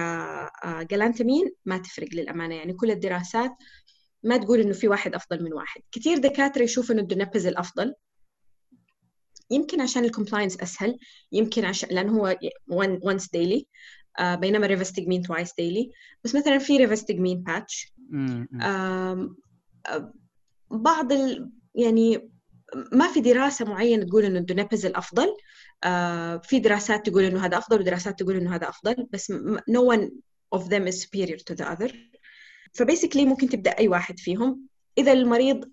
آه، galantamine ما تفرق للأمانة. يعني كل الدراسات ما تقول إنه في واحد أفضل من واحد. كثير دكاترة يشوفوا إنه ال donepezil أفضل. يمكن عشان ال compliance أسهل. يمكن عشان لأنه هو daily. آه، بينما rivastigmine twice daily. بس مثلا في rivastigmine patch آه، بعض ال... يعني ما في دراسة معينة تقول إنه ال donepezil أفضل. آه، في دراسات تقول إنه هذا أفضل ودراسات تقول إنه هذا أفضل بس no one of them is superior to the other. ف basically ممكن تبدأ أي واحد فيهم. إذا المريض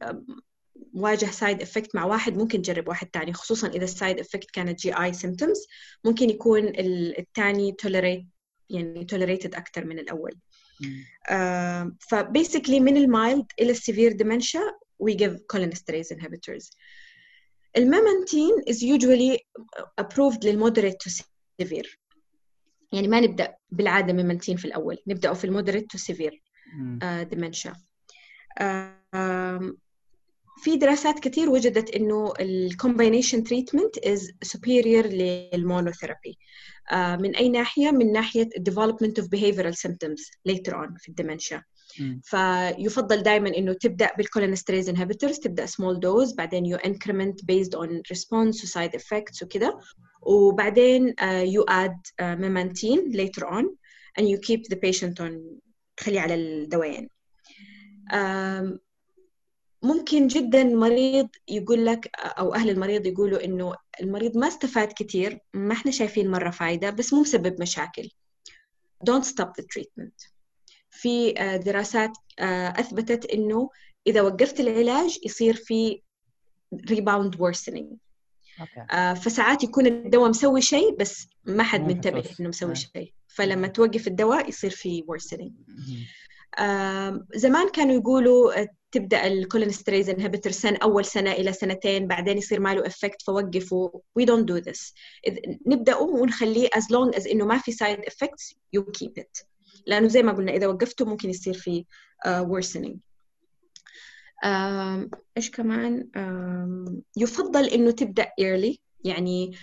واجه side effect مع واحد ممكن تجرب واحد تاني خصوصا إذا ال side effect كانت GI symptoms ممكن يكون ال- التاني tolerate يعني tolerated أكثر من مم. Uh, ف basically من ال mild إلى ال severe dementia we give cholinesterase inhibitors ال memantine is usually approved لل moderate to severe يعني ما نبدأ بالعادة memantine في الأول نبدأه في ال moderate to severe مم. في دراسات كثير وجدت إنه ال combination treatment is superior لل monotherapy من أي ناحية؟ من ناحية ال development of behavioral symptoms later on في ال dementia فيفضل دائما إنه تبدأ بال cholinesterase inhibitors تبدأ small dose بعدين you increment based on response و side effects وكده. وبعدين you add memantine later on and you keep the patient on تخليه على الدوائن. um, ممكن جدا مريض يقول لك أو أهل المريض يقولوا إنه المريض ما استفاد كثير ما إحنا شايفين مرة فايدة بس مو مسبب مشاكل. Don't stop the treatment. في دراسات أثبتت إنه إذا وقفت العلاج يصير في rebound worsening. آه، فساعات يكون الدواء مسوي شيء بس ما حد منتبه. إنه مسوي آه. شيء. فلما توقف الدواء يصير في worsening. زمان كانوا يقولوا آه، تبدأ ال cholinesterase inhibitor سنه أول سنة إلى سنتين بعدين يصير ما له effect فوقفوا don't do this. إذ- نبداه ونخليه as long as إنه ما في side effects you keep it. لأنه زي ما قلنا إذا وقفته ممكن يصير في uh, worsening. إيش كمان؟ يفضل إنه تبدأ early. يعني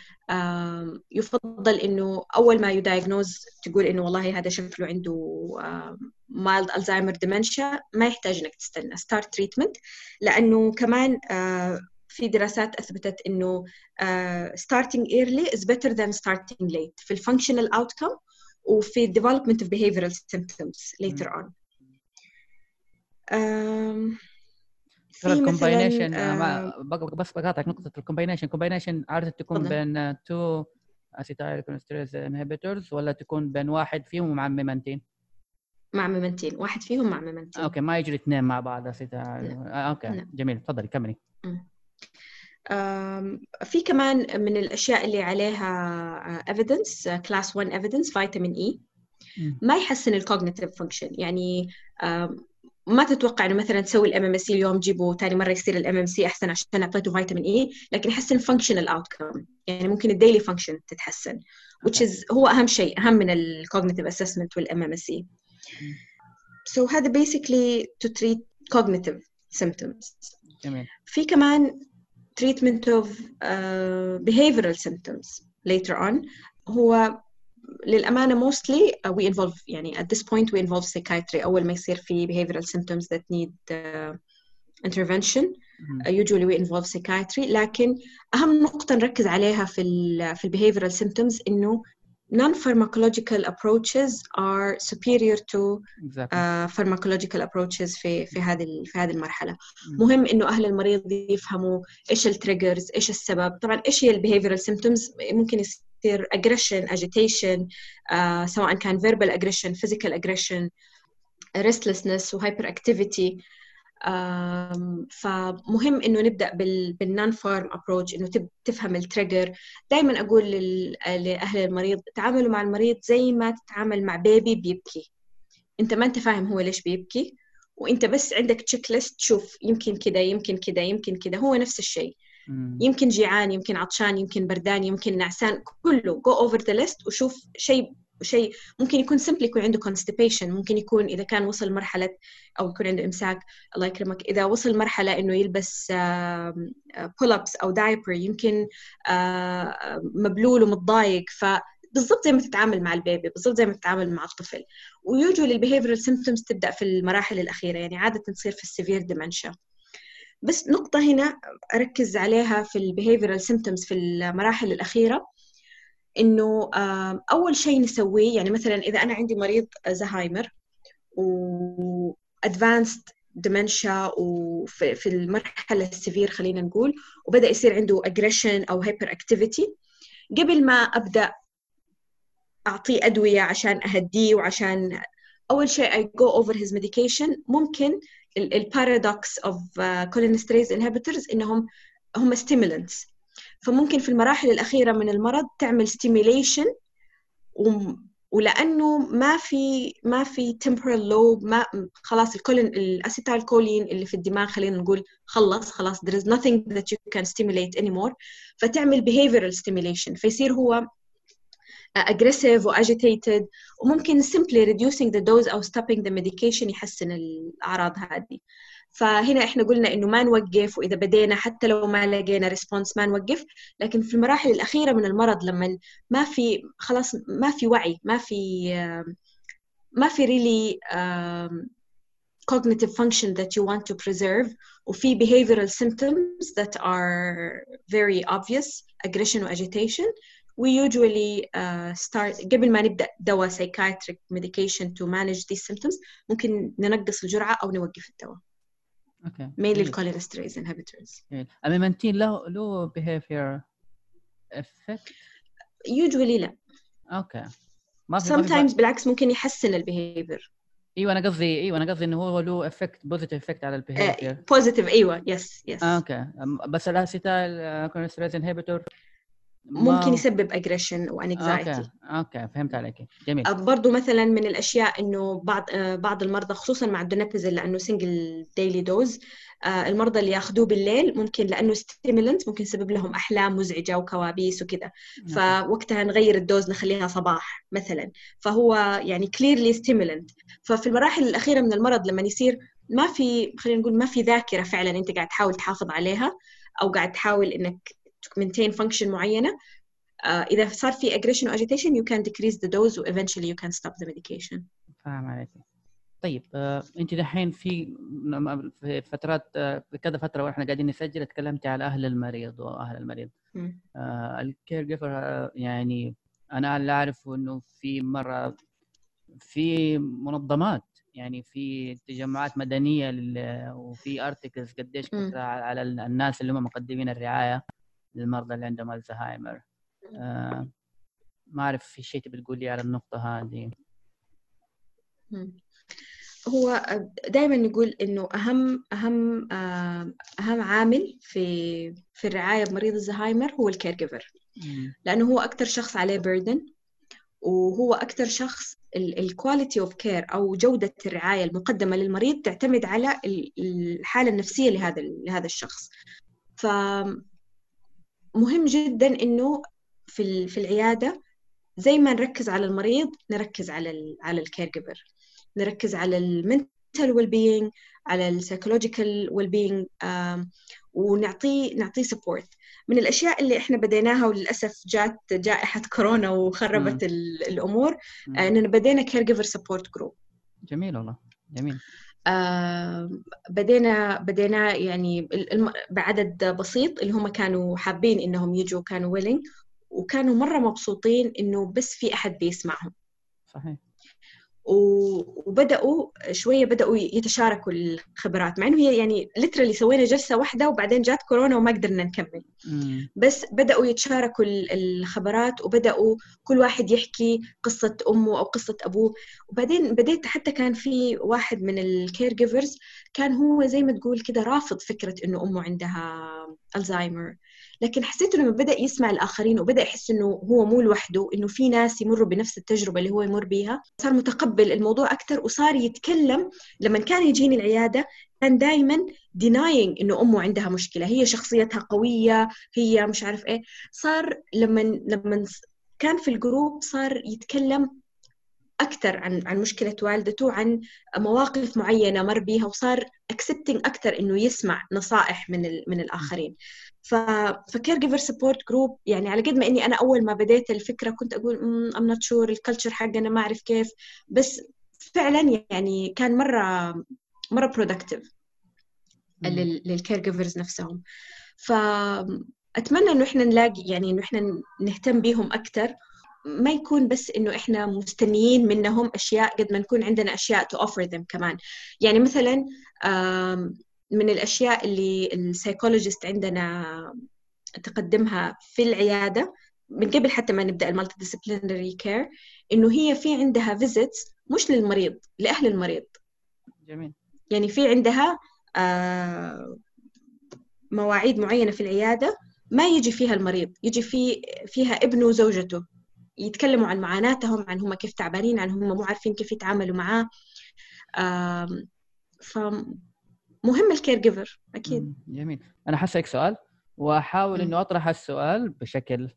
يفضل إنه أول ما ي diagnose تقول إنه والله هذا شكله عنده mild Alzheimer dementia ما يحتاج إنك تستنى start treatment لأنه كمان في دراسات أثبتت إنه starting early is better than starting late في ال functional outcome وفي development of behavioral symptoms later on. في ال combination مثلا بس بقاطعك نقطة ال combination combination عادة تكون تفضل. بين two acetylcholinesterase inhibitors ولا تكون بين واحد فيهم ومع memantine؟ مع memantine. واحد فيهم مع memantine. okay ما يجري اثنين مع بعض acetyl آه، okay لا. جميل تفضلي كملي. في كمان من الأشياء اللي عليها evidence class 1 evidence فيتامين E مم. ما يحسن ال cognitive function يعني ما تتوقع إنه مثلا تسوي ال MMSE اليوم جيبه ثاني مرة يصير ال MMSE أحسن عشان اعطيته فيتامين E لكن يحسن functional outcome يعني ممكن ال daily function تتحسن which is هو أهم شيء أهم من الكوجنيتيف اسسمنت والام ام اي so هذا basically to treat cognitive symptoms. جميل. في كمان treatment of uh, behavioral symptoms later on. هو للأمانة mostly uh, we involve يعني at this point we involve psychiatry أول ما يصير في behavioral symptoms that need uh, intervention uh, usually we involve psychiatry لكن أهم نقطة نركز عليها في ال في behavioral symptoms إنه non-pharmacological approaches are superior to exactly. uh, pharmacological approaches في في هذه في هذه المرحلة مم. مهم انه أهل المريض يفهموا إيش ال triggers إيش السبب طبعا إيش هي ال behavioral symptoms ممكن aggression agitation آه سواء كان verbal aggression physical aggression restlessness و hyper آم، فمهم إنه نبدأ بال بال non-pharm approach إنه تفهم ال trigger دائما أقول لأهل المريض تعاملوا مع المريض زي ما تتعامل مع baby بيبكي. أنت ما أنت فاهم هو ليش بيبكي وأنت بس عندك checklist شوف يمكن كذا يمكن كذا يمكن كذا هو نفس الشيء. يمكن جيعان يمكن عطشان يمكن بردان يمكن نعسان كله. go over the list وشوف شيء شيء ممكن يكون simply يكون عنده constipation. ممكن يكون إذا كان وصل مرحلة أو يكون عنده إمساك. الله يكرمك. إذا وصل مرحلة إنه يلبس pull-ups أو diaper يمكن آه، مبلول ومتضايق. ف بالضبط زي ما تتعامل مع ال baby بالضبط زي ما تتعامل مع الطفل. و usually ال behavioral symptoms تبدأ في المراحل الأخيرة. يعني عادة تصير في ال severe dementia بس نقطة هنا أركز عليها في ال behavioral symptoms في المراحل الأخيرة إنه أول شيء نسويه يعني مثلا إذا أنا عندي مريض زهايمر و advanced dementia وفي في المرحلة ال severe خلينا نقول وبدأ يصير عنده aggression أو hyper activity قبل ما أبدأ أعطيه أدوية عشان أهديه وعشان أول شيء I go over his medication ممكن ال paradox of cholinesterase inhibitors إنهم هم stimulants. فممكن في المراحل الأخيرة من المرض تعمل وم- ولأنه ما في ما في temporal lobe ما خلاص ال choline ال acetylcholine اللي في الدماغ خلينا نقول خلص خلاص there is nothing that you can stimulate anymore. فتعمل behavioral stimulation. فيصير هو aggressive و agitated وممكن simply reducing the dose أو stopping the medication يحسن الأعراض هذه فهنا إحنا قلنا إنه ما نوقف وإذا بدينا حتى لو ما لقينا response ما نوقف لكن في المراحل الأخيرة من المرض لما ما في خلاص ما في وعي ما في ما في really um, cognitive function that you want to preserve وفي behavioral symptoms that are very obvious aggression و agitation we usually uh, start قبل ما نبدأ دواء psychiatric medication to manage these symptoms ممكن ننقص الجرعة أو نوقف الدواء. okay mainly. الcholinesterase inhibitors. جميل. الـ memantine له له behavior effect usually لا. okay ما في sometimes بالعكس ممكن يحسن الـ behavior إيوه أنا قصدي إيوه أنا قصدي إنه هو له effect positive effect على الـ behavior positive أيوة yes yes. okay أم- بس الـ acetylcholinesterase inhibitor ممكن يسبب aggression و anxiety okay okay فهمت عليك. جميل. برضو مثلا من الأشياء إنه بعض آه، بعض المرضى خصوصا مع الـ donepezil لأنه single daily dose المرضى اللي ياخذوه بالليل ممكن لأنه stimulant ممكن يسبب لهم أحلام مزعجة وكوابيس وكذا. فوقتها نغير الـ dose نخليها صباح مثلا. فهو يعني clearly stimulant ففي المراحل الأخيرة من المرض لما يصير ما في خلينا نقول ما في ذاكرة فعلا أنت قاعد تحاول تحافظ عليها أو قاعد تحاول إنك maintain function معينة. آه، إذا صار في aggression و agitation you can decrease the dose و eventually you can stop the medication. فاهم عليك. طيب آه، أنت دحين في في فترات آه، في كذا فترة وإحنا قاعدين نسجل تكلمتي على أهل المريض وأهل المريض. آه الـ caregiver يعني أنا اللي اعرفه إنه في مرة في منظمات يعني في تجمعات مدنية وفي articles قديش كثره على الناس اللي هم مقدمين الرعاية. للمرضى اللي عندهم الزهايمر. آه ما أعرف في شيء تبي تقولي على النقطة هذه. هو دائما نقول إنه أهم أهم آه، أهم عامل في في الرعاية بمريض الزهايمر هو الـ caregiver لأنه هو أكثر شخص عليه burden وهو أكثر شخص الـ quality of care أو جودة الرعاية المقدمة للمريض تعتمد على الحالة النفسية لهذا لهذا الشخص. ف مهم جدا إنه في في العيادة زي ما نركز على المريض نركز على على الـ caregiver نركز على الـ mental well being على الـ psychological well being ونعطيه نعطيه support من الأشياء اللي إحنا بديناها وللأسف جات جائحة كورونا وخربت مم. الأمور مم. إننا بدينا caregiver support group جميل والله جميل بدينا بدينا يعني بعدد بسيط اللي هم كانوا حابين إنهم يجوا كانوا ويلينج وكانوا مرة مبسوطين إنه بس في أحد بيسمعهم. صحيح. وبدأوا شوية بدأوا يتشاركوا الخبرات مع إنه هي يعني ليترالي سوينا جلسة واحدة وبعدين جات كورونا وما قدرنا نكمل. بس بدأوا يتشاركوا الخبرات وبدأوا كل واحد يحكي قصة أمه أو قصة أبوه. وبعدين بديت حتى كان في واحد من الكير جيفرز كان هو زي ما تقول كده رافض فكرة إنه أمه عندها الزهايمر لكن حسيت إنه بدأ يسمع الآخرين وبدأ يحس إنه هو مو لوحده إنه في ناس يمروا بنفس التجربة اللي هو يمر بيها. صار متقبل الموضوع أكثر وصار يتكلم لما كان يجيني العيادة كان دائما denying إنه أمه عندها مشكلة هي شخصيتها قوية هي مش عارف إيه. صار لما لما كان في الـ group صار يتكلم أكثر عن عن مشكلة والدته عن مواقف معينة مر بيها وصار accepting أكثر إنه يسمع نصائح من من الآخرين. ف ف caregiver support group يعني على قد ما إني أنا أول ما بديت الفكرة كنت أقول أم not sure الـ culture حقنا ما أعرف كيف. بس فعلا يعني كان مرة مرة productive لل caregivers نفسهم. فأتمنى إنه إحنا نلاقي يعني إنه إحنا نهتم بيهم أكثر ما يكون بس إنه إحنا مستنيين منهم أشياء قد ما نكون عندنا أشياء to offer them كمان. يعني مثلا من الأشياء اللي السايكولوجيست عندنا تقدمها في العيادة من قبل حتى ما نبدأ الـ multidisciplinary care إنه هي في عندها visits مش للمريض لأهل المريض. جميل. يعني في عندها مواعيد معينة في العيادة ما يجي فيها المريض يجي في فيها ابنه وزوجته يتكلموا عن معاناتهم عن هم كيف تعبانين عن هم مو عارفين كيف يتعاملوا معاه. فمهم الكير جيفر أكيد. جميل. أنا حسألك سؤال وأحاول انه أطرح السؤال بشكل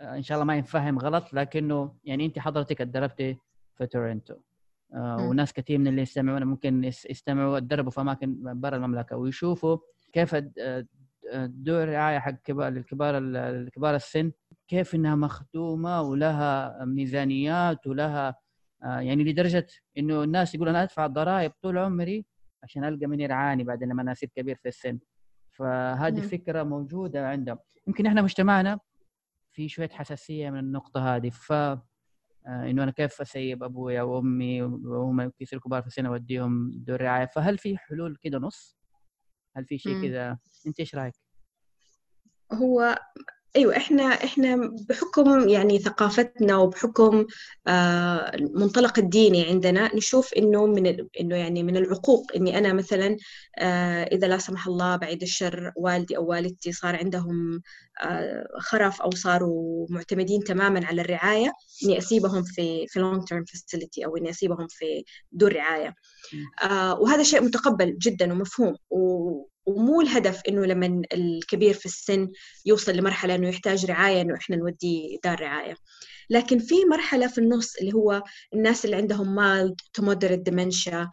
آه، إن شاء الله ما ينفهم غلط لكنه يعني أنت حضرتك اتدربتي في تورنتو آه وناس كثير من اللي يستمعون ممكن يستمعوا اتدربوا في اماكن برا المملكة ويشوفوا كيف دور رعايه حق كبار الكبار الكبار السن كيف إنها مخدومة ولها ميزانيات ولها آه، يعني لدرجة إنه الناس يقول أنا أدفع الضرائب طول عمري عشان ألقى من يرعاني بعد لما أنا اصير كبير في السن. فهذه فكره موجودة عندهم. يمكن إحنا مجتمعنا في شوية حساسية من النقطة هذه. ف آه، إنه أنا كيف أسيب ابويا وامي وهم يصيروا كبار في السن أوديهم دور رعاية. فهل في حلول كده نص؟ هل في شيء كذا أنت إيش رأيك؟ هو أيوه إحنا إحنا بحكم يعني ثقافتنا وبحكم آه المنطلق الديني عندنا نشوف إنه من إنه يعني من العقوق إني أنا مثلا آه إذا لا سمح الله بعيد الشر والدي أو والدتي صار عندهم آه خرف أو صاروا معتمدين تماما على الرعاية إني أسيبهم في في long term facility أو إني أسيبهم في دور رعاية. آه وهذا شيء متقبل جدا ومفهوم ومو الهدف إنه لما الكبير في السن يوصل لمرحلة إنه يحتاج رعاية إنه إحنا نوديه دار رعاية. لكن في مرحلة في النص اللي هو الناس اللي عندهم mild to moderate dementia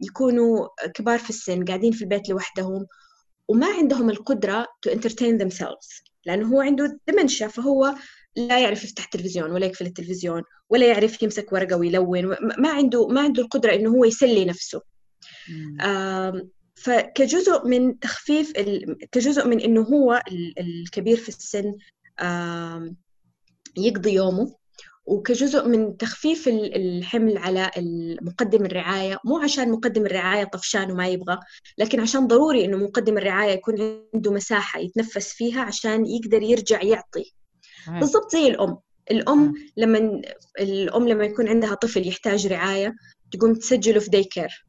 يكونوا كبار في السن قاعدين في البيت لوحدهم وما عندهم القدرة تو انترتين themselves. لأنه هو عنده ديمنشيا فهو لا يعرف يفتح التلفزيون ولا يقفل التلفزيون ولا يعرف يمسك ورقة ويلون ما عنده ما عنده القدرة إنه هو يسلي نفسه. فكجزء من تخفيف كجزء من إنه هو الكبير في السن يقضي يومه وكجزء من تخفيف الحمل على مقدم الرعاية. مو عشان مقدم الرعاية طفشان وما يبغى لكن عشان ضروري إنه مقدم الرعاية يكون عنده مساحة يتنفس فيها عشان يقدر يرجع يعطي. بالضبط زي الأم. الأم لما الأم لما يكون عندها طفل يحتاج رعاية تقوم تسجله في داي كير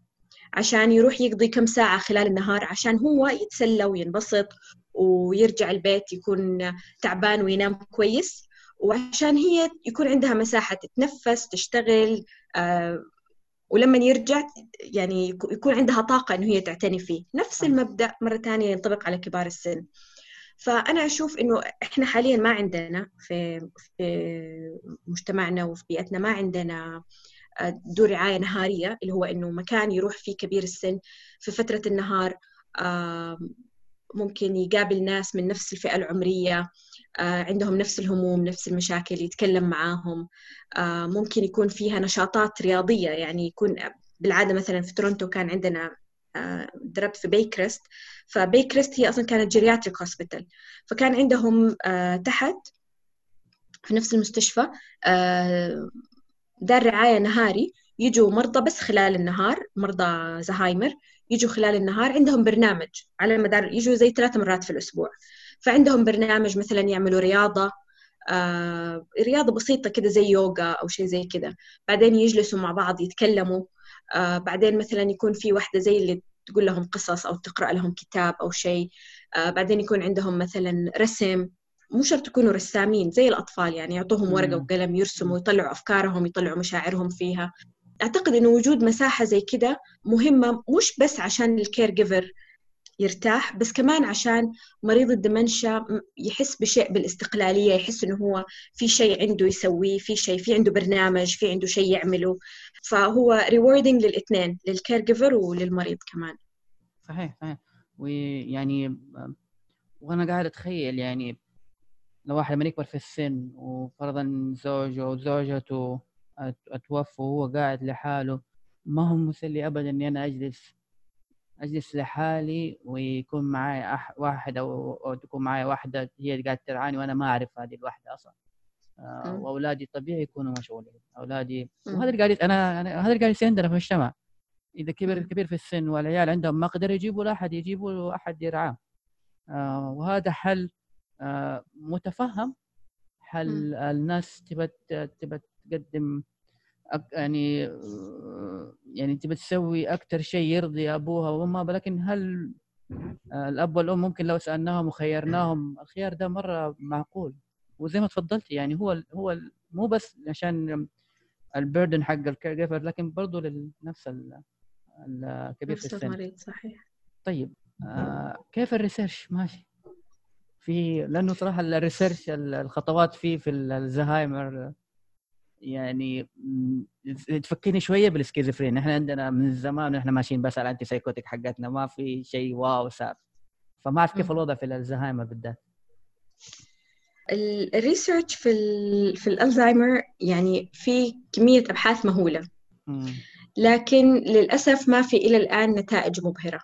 عشان يروح يقضي كم ساعة خلال النهار عشان هو يتسلى وينبسط ويرجع البيت يكون تعبان وينام كويس. وعشان هي يكون عندها مساحة تتنفس تشتغل آه ولما يرجع يعني يكون عندها طاقة إنه هي تعتني فيه. نفس المبدأ مرة ثانية ينطبق على كبار السن. فأنا أشوف إنه إحنا حاليا ما عندنا في في مجتمعنا وفي بيئتنا ما عندنا آه، دور رعاية نهارية اللي هو إنه مكان يروح فيه كبير السن في فترة النهار ممكن يقابل ناس من نفس الفئة العمرية آه، عندهم نفس الهموم نفس المشاكل يتكلم معاهم آه، ممكن يكون فيها نشاطات رياضية يعني يكون بالعادة مثلا في تورونتو كان عندنا آه، دربت في Baycrest ف Baycrest هي أصلا كانت geriatric hospital فكان عندهم تحت في نفس المستشفى دار رعاية نهاري يجوا مرضى بس خلال النهار مرضى زهايمر يجوا خلال النهار عندهم برنامج على مدار يجوا زي ثلاث مرات في الأسبوع. فعندهم برنامج مثلا يعملوا رياضة آه رياضة بسيطة كده زي يوغا أو شيء زي كده. بعدين يجلسوا مع بعض يتكلموا آه بعدين مثلا يكون في واحدة زي اللي تقول لهم قصص أو تقرأ لهم كتاب أو شيء. آه بعدين يكون عندهم مثلا رسم. مو شرط يكونوا رسامين زي الأطفال يعني يعطوهم ورقة وقلم يرسموا يطلعوا أفكارهم يطلعوا مشاعرهم فيها. أعتقد إنه وجود مساحة زي كده مهمة مش بس عشان الـ caregiver يرتاح بس كمان عشان مريض الـ dementia يحس بشيء بالاستقلالية يحس إنه هو في شيء عنده يسويه في شيء في عنده برنامج في عنده شيء يعمله. فهو rewarding للإثنين لل caregiver وللمريض كمان. صحيح صحيح. ويعني وأنا قاعد أتخيل يعني لو واحد لما يكبر في السن وفرضا زوجه وزوجته اتوفى وهو قاعد لحاله ما هو مسلي ابدا إني أنا أجلس أجلس لحالي ويكون معي أح واحد أو, أو تكون معي واحدة هي قاعدة ترعاني وأنا ما أعرف هذه الواحدة أصلا. آه وأولادي طبيعي يكونوا مشغولين. أولادي وهذا اللي قاعد أنا هذا اللي قاعد يصير عندنا في المجتمع. إذا كبر كبير في السن والعيال عندهم مقدرة يجيبوا له احد يجيبوا أحد يرعاه. آه وهذا حل متفهم حل الناس تبى تبى تقدم يعني يعني تبى تسوي أكثر شيء يرضي أبوها وأمها لكن هل الأب والأم ممكن لو سألناهم وخيرناهم الخيار ده مرة معقول؟ وزي ما تفضلت يعني هو هو مو بس عشان البردن حق الكير لكن برضه لنفس الكبير في السن. المريض صحيح. طيب آه كيف الـ research؟ ماشي. في لأنه صراحة الـ research الخطوات فيه في الزهايمر يعني تفكرني شوية بالسكيزوفرين إحنا عندنا من زمان وإحنا ماشيين بس على الـ antipsychotic حقتنا ما في شيء wow صار. فما أعرف كيف الوضع في الزهايمر بالذات. الـ research في ال في الالزهايمر يعني في كمية أبحاث مهولة. لكن للأسف ما في إلى الآن نتائج مبهرة.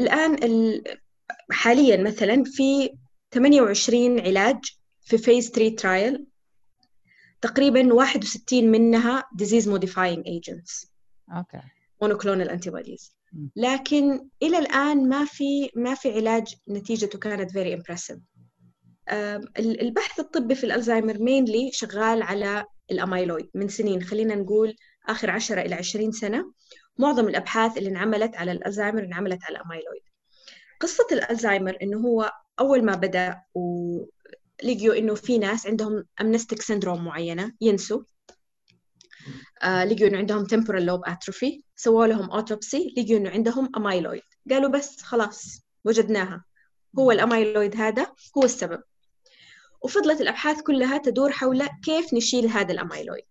الآن حاليا مثلا في 28 علاج في phase 3 trial تقريبا 61 منها disease modifying agents okay. monoclonal antibodies. لكن إلى الآن ما في ما في علاج نتيجته كانت very impressive. البحث الطبي في الألزهايمر mainly شغال على الأميلويد من سنين خلينا نقول آخر 10 إلى 20 سنة. معظم الأبحاث اللي انعملت على الألزهايمر انعملت على الأميلويد. قصة الألزهايمر إنه هو أول ما بدأ و لقيوا إنه في ناس عندهم amnestic syndrome معينة ينسوا. آه لقيوا إنه عندهم temporal lobe atrophy سووا لهم autopsy لقيوا إنه عندهم امايلويد قالوا بس خلاص وجدناها. هو الامايلويد هذا هو السبب. وفضلت الأبحاث كلها تدور حول كيف نشيل هذا الامايلويد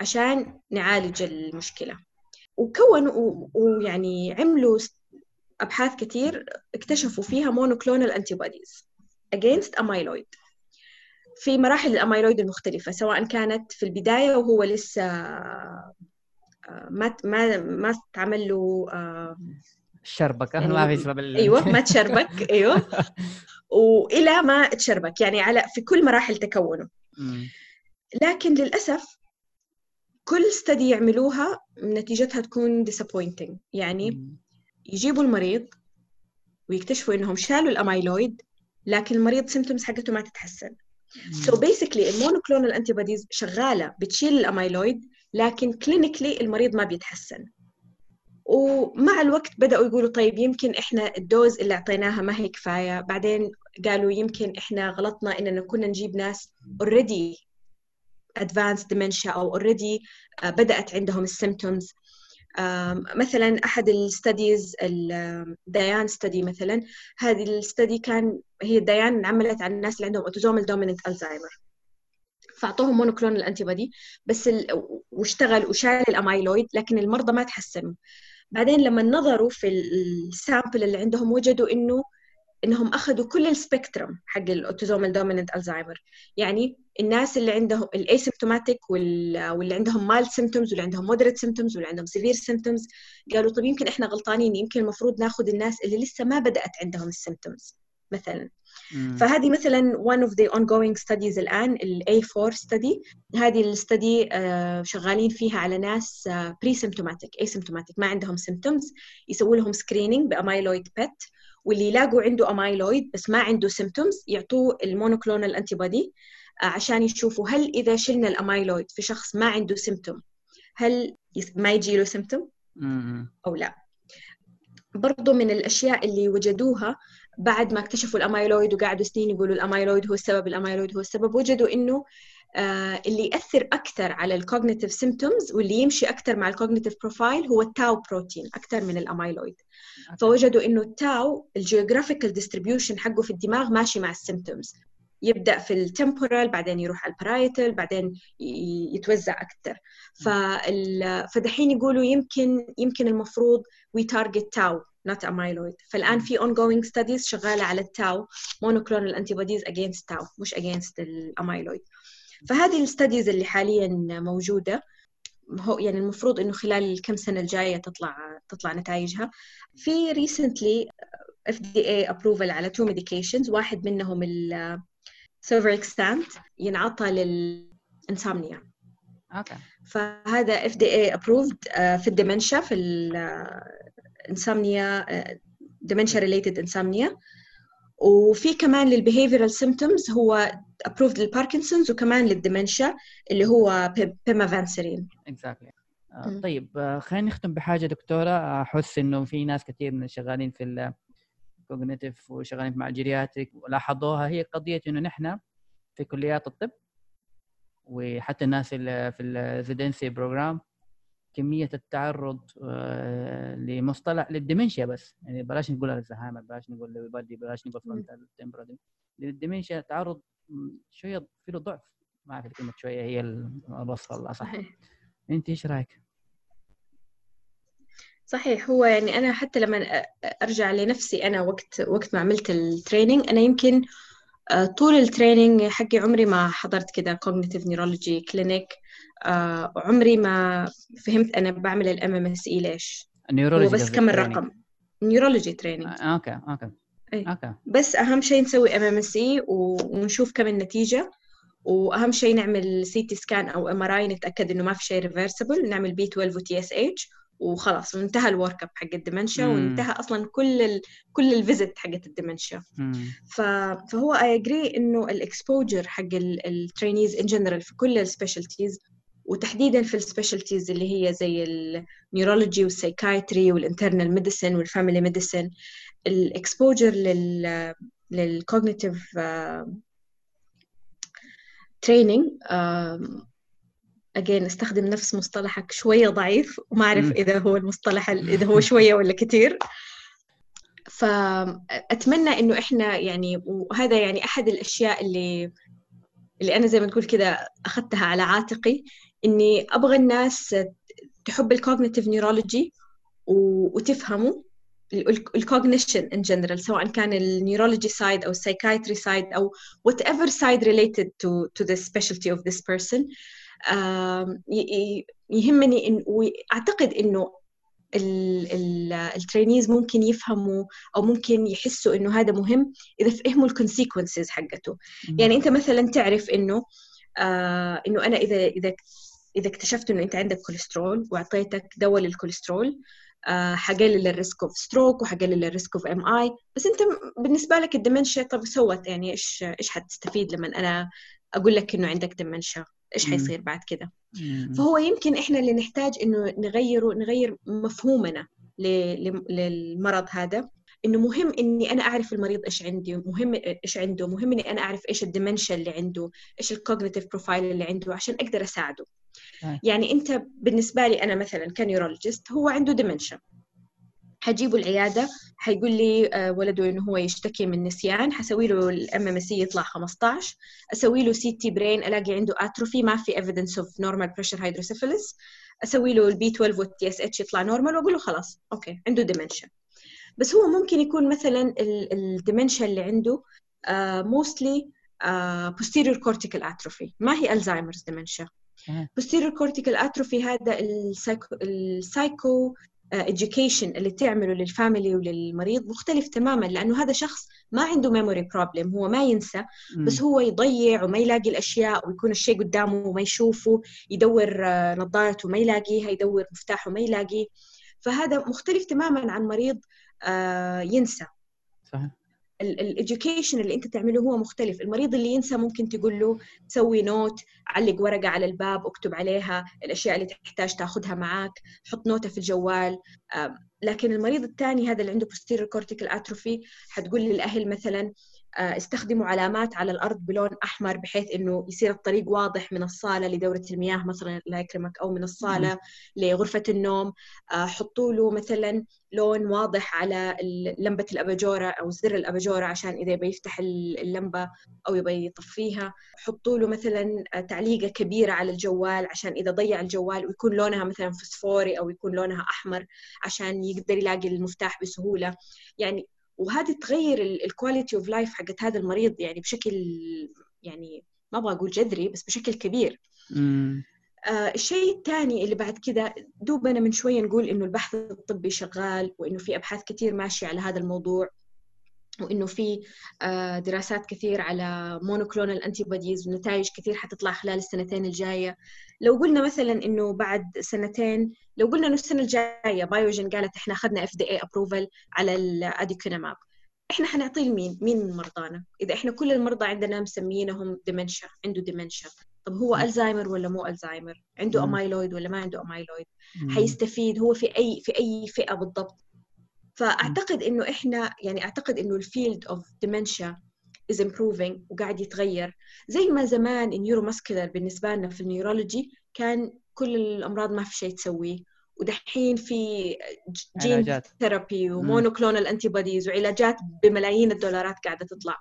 عشان نعالج المشكلة. وكونوا ويعني عملوا أبحاث كثير اكتشفوا فيها monoclonal antibodies against amyloid. في مراحل الأميلويد المختلفة سواء كانت في البداية وهو لسه آه، ما ما ما تعمل له شربك. ما في سبب أيوه ما تشربك أيوه. وإلى ما تشربك يعني على في كل مراحل تكونه. لكن للأسف كل study يعملوها نتيجتها تكون disappointing. يعني يجيبوا المريض ويكتشفوا إنهم شالوا الامايلويد لكن المريض symptoms حقته ما تتحسن. so basically ال monoclonal antibodies شغالة بتشيل الامايلويد لكن clinically المريض ما بيتحسن. ومع الوقت بدأوا يقولوا طيب يمكن إحنا ال dose اللي أعطيناها ما هي كفاية. بعدين قالوا يمكن إحنا غلطنا إننا كنا نجيب ناس already advanced dementia أو already آه، بدأت عندهم ال symptoms مثلا أحد ال studies ال DIAN study مثلا هذه ال study كان هي ال DIAN عملت على الناس اللي عندهم autosomal dominant Alzheimer فأعطوهم monoclonal antibody بس ال... واشتغل وشال الامايلويد لكن المرضى ما تحسنوا. بعدين لما نظروا في ال sample اللي عندهم وجدوا إنه إنهم أخذوا كل ال spectrum حق ال autosomal dominant Alzheimer يعني الناس اللي عندهم ال asymptomatic واللي عندهم mild symptoms واللي عندهم moderate symptoms واللي عندهم severe symptoms قالوا طيب يمكن إحنا غلطانين يمكن المفروض ناخذ الناس اللي لسه ما بدأت عندهم ال symptoms مثلا. فهذه مثلا one of the ongoing studies الآن ال A4 study. هذه ال study uh, شغالين فيها على ناس uh, pre-symptomatic asymptomatic ما عندهم symptoms يسووا لهم screening ب amyloid PET واللي يلاقوا عنده أمايلويد بس ما عنده symptoms يعطوه ال monoclonal antibody عشان يشوفوا هل إذا شلنا الأمايلويد في شخص ما عنده symptom هل ما يجي له symptom أو لا. برضو من الأشياء اللي وجدوها بعد ما اكتشفوا الامايلويد وقعدوا سنين يقولوا الامايلويد هو السبب الامايلويد هو السبب وجدوا إنه آه اللي يأثر أكثر على ال cognitive symptoms واللي يمشي أكثر مع ال cognitive profile هو ال tau protein أكثر من الامايلويد فوجدوا إنه ال tau ال geographical distribution حقه في الدماغ ماشي مع ال symptoms يبدأ في ال temporal بعدين يروح على ال parietal بعدين يتوزع أكثر فدحين يقولوا يمكن يمكن المفروض we target tau not amyloid. فالآن في ongoing studies شغالة على ال tau monoclonal antibodies against tau مش against الاميلويد فهذه ال studies اللي حاليا موجودة هو يعني المفروض إنه خلال الكم سنة الجاية تطلع تطلع نتائجها. في recently FDA approval على two medications واحد منهم ال suvorexant ينعطى لل insomnia. okay. فهذا FDA approved في ال dementia في insomnia dementia related insomnia. وفي كمان لل behavioral symptoms هو approved لل Parkinson's وكمان لل dementia اللي هو pimavanserin exactly uh, طيب uh, خلينا نختم بحاجة دكتورة. أحس إنه في ناس كثير شغالين في ال cognitive وشغالين مع ال geriatric ولاحظوها. هي قضية إنه نحن في كليات الطب وحتى الناس اللي في ال residency program كمية التعرض آه، لمصطلح لل dementia بس. يعني بلاش نقول الزهايمر بلاش نقول Lewy body بلاش نقول frontal لل dementia تعرض شوية في له ضعف. ما أعرف كلمة شوية هي الوصف الاصح أنت إيش رأيك؟ صحيح هو يعني أنا حتى لما أرجع لنفسي أنا وقت وقت ما عملت ال training أنا يمكن آه، طول ال training حقي عمري ما حضرت كده cognitive neurology clinic آه عمري ما فهمت أنا بعمل ال MMSE ليش. هو بس كم الرقم؟ neurology training آه okay okay أي. okay. بس أهم شيء نسوي MMSE ونشوف كم النتيجة. وأهم شيء نعمل CT scan أو MRI نتأكد إنه ما في شيء reversible نعمل B 12 و TSH وخلاص وانتهى ال workup حق ال dementia وانتهى أصلا كل ال كل ال visit حقت ال dementia فهو I agree إنه ال exposure حق ال trainees in general في كل ال specialties وتحديدا في ال specialties اللي هي زي النيورولوجي والسايكايتري والانترنال ميديسن والفاميلي ميديسن الاكسبوجر لل لل cognitive training again استخدم نفس مصطلحك شوية ضعيف وما أعرف إذا هو المصطلح إذا هو شوية ولا كثير فاتمنى إنه إحنا يعني وهذا يعني أحد الأشياء اللي اللي أنا زي ما تقول كذا أخذتها على عاتقي إني أبغى الناس تحب ال cognitive neurology وتفهمه ال cognition in general سواء كان ال neurology side أو ال psychiatry side أو whatever side related to to the specialty of this person. يهمني إن واعتقد إنه ال trainees ممكن يفهموا أو ممكن يحسوا إنه هذا مهم إذا فهموا ال consequences حقته. يعني أنت مثلا تعرف إنه آه إنه أنا إذا إذا إذا اكتشفت إنه أنت عندك كوليسترول وأعطيتك دواء للكوليسترول آه حقلل ال risk of stroke وحقلل ال risk of MI بس أنت بالنسبة لك ال dementia طب so what يعني إيش إيش حتستفيد لما أنا أقول لك إنه عندك dementia إيش حيصير بعد كده؟ فهو يمكن إحنا اللي نحتاج إنه نغيره نغير مفهومنا للمرض هذا. إنه مهم إني أنا أعرف المريض إيش عندي مهم إيش عنده مهم إني أنا أعرف إيش ال dementia اللي عنده إيش ال cognitive profile اللي عنده عشان أقدر أساعده. يعني أنت بالنسبة لي أنا مثلا ك neurologist هو عنده dementia حجيبه العيادة حيقول لي آه، ولده إنه هو يشتكي من نسيان حسوي له ال MMSE يطلع 15 أسوي له CT brain ألاقي عنده atrophy ما في evidence of normal pressure hydrocephalus أسوي له ال B12 وال TSH يطلع normal وأقول له خلاص okay عنده dementia بس هو ممكن يكون مثلا ال dementia اللي عنده uh, mostly uh, posterior cortical atrophy ما هي Alzheimer's dementia posterior cortical atrophy هذا السايكو السايكو education اللي تعمله لل family وللمريض مختلف تماما لأنه هذا شخص ما عنده memory problem هو ما ينسى بس هو يضيع وما يلاقي الأشياء ويكون الشيء قدامه وما يشوفه يدور نظارته ما يلاقيها يدور مفتاحه ما يلاقيه. فهذا مختلف تماما عن مريض ينسى. صحيح. ال education اللي انت تعمله هو مختلف. المريض اللي ينسى ممكن تقول له سوي note علق ورقة على الباب اكتب عليها الأشياء اللي تحتاج تاخذها معك حط نوتة في الجوال. لكن المريض الثاني هذا اللي عنده posterior cortical atrophy حتقول للأهل مثلا استخدموا علامات على الأرض بلون أحمر بحيث إنه يصير الطريق واضح من الصالة لدورة المياه مثلا لا يكرمك أو من الصالة لغرفة النوم. آه، حطوا له مثلا لون واضح على لمبة الأباجورة أو زر الأباجورة عشان إذا يبغى يفتح اللمبة أو يبغى يطفيها. حطوا له مثلا آه، تعليقة كبيرة على الجوال عشان إذا ضيع الجوال ويكون لونها مثلا فسفوري أو يكون لونها أحمر عشان يقدر يلاقي المفتاح بسهولة. يعني وهذه تغير ال quality of life حقت هذا المريض يعني بشكل يعني ما أبغى أقول جذري بس بشكل كبير. آه الشيء الثاني اللي بعد كذا دوبنا من شوية نقول إنه البحث الطبي شغال وإنه في أبحاث كثير ماشية على هذا الموضوع. وانه في آه، دراسات كثير على monoclonal antibodies ونتائج كثير حتطلع خلال السنتين الجاية لو قلنا مثلا إنه بعد سنتين لو قلنا إنه السنة الجاية Biogen قالت إحنا أخذنا FDA approval على ال aducanumab إحنا حنعطيه لمين؟ مين من مرضانا؟ إذا إحنا كل المرضى عندنا مسمينهم dementia عنده dementia طب هو الزهايمر ولا مو الزهايمر؟ عنده امايلويد ولا ما عنده امايلويد؟ حيستفيد هو في أي في أي فئة بالضبط؟ فأعتقد إنه إحنا يعني أعتقد إنه ال field of dementia is improving وقاعد يتغير. زي ما زمان ال neuromuscular بالنسبة لنا في ال neurology كان كل الأمراض ما في شيء تسويه. ودحين في gene therapy و monoclonal antibodies وعلاجات بملايين الدولارات قاعدة تطلع.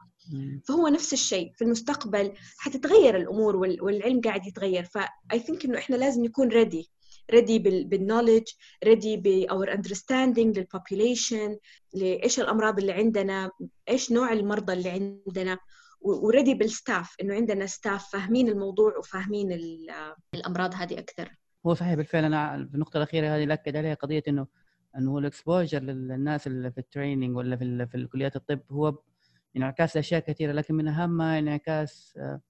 فهو نفس الشيء في المستقبل حتتغير الأمور والعلم قاعد يتغير. ف I think إنه إحنا لازم نكون ready ready بال knowledge ready by our understanding لل population لإيش الأمراض اللي عندنا إيش نوع المرضى اللي عندنا و ready بال staff إنه عندنا staff فاهمين الموضوع وفاهمين الأمراض هذه أكثر. هو صحيح بالفعل أنا النقطة الأخيرة هذه لاكد عليها قضية إنه إنه ال exposure للناس اللي في ال training ولا في في كليات الطب هو انعكاس أشياء كثيرة لكن من اهمها انعكاس آه،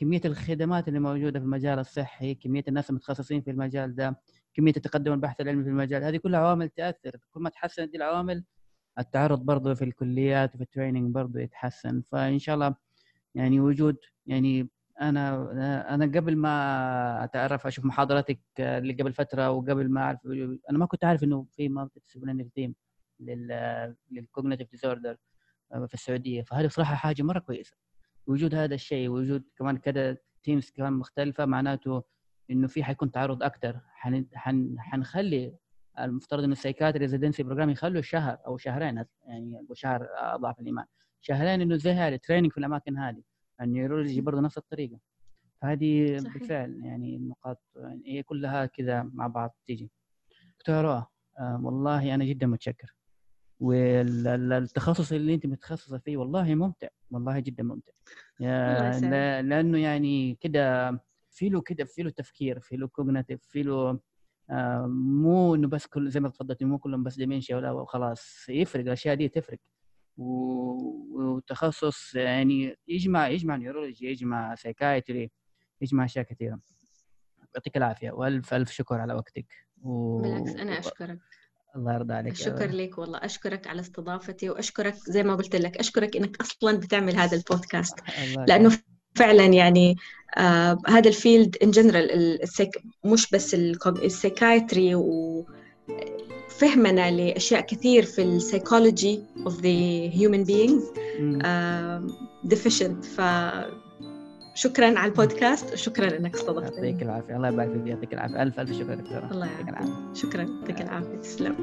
كمية الخدمات اللي موجودة في المجال الصحي كمية الناس المتخصصين في المجال ده كمية التقدم البحث العلمي في المجال هذه كلها عوامل تأثر. كل ما تحسنت دي العوامل التعرض برضه في الكليات وفي ال training برضه يتحسن. فإن شاء الله يعني وجود يعني أنا أنا قبل ما أتعرف أشوف محاضراتك اللي قبل فترة وقبل ما أعرف أنا ما كنت عارف إنه في multidisciplinary team لل cognitive disorder في السعودية. فهذه بصراحة حاجة مرة كويسة. وجود هذا الشيء وجود كمان كذا teams كمان مختلفة معناته إنه في حيكون تعرض أكثر حن حن حنخلي المفترض إنه ال psychiatry residency program يخلوا شهر أو شهرين يعني شهر أضعف الإيمان. شهرين إنه زي هذه training في الأماكن هذه. ال neurology برضه نفس الطريقة. فهذه صحيح. بالفعل يعني النقاط يعني هي كلها كذا مع بعض تيجي. دكتورة آه والله أنا جدا متشكر. والتخصص اللي أنت متخصصة فيه والله ممتع. والله جدا ممتع. لأنه يعني كده في له كده في له تفكير في له cognitive في له آه مو إنه بس كل زي ما تفضلتي مو كلهم بس dementia ولا وخلاص يفرق الأشياء دي تفرق. وتخصص يعني يجمع يجمع neurology يجمع psychiatry يجمع أشياء كثيرة. يعطيك العافية. وألف ألف شكر على وقتك. و... بالعكس أنا أشكرك. الله يرضى عليك شكر لك والله. أشكرك على استضافتي وأشكرك زي ما قلت لك أشكرك إنك أصلا بتعمل هذا البودكاست. لأنه فعلا يعني آه هذا ال field in general مش بس ال psychiatry وفهمنا لأشياء كثير في ال psychology of the human beings deficient ف شكرا على البودكاست وشكرا إنك استضفتني يعطيك العافية. الله يبارك فيك يعطيك العافية. ألف ألف شكر دكتورة. الله يعافيك. شكرا يعطيك العافية. تسلم.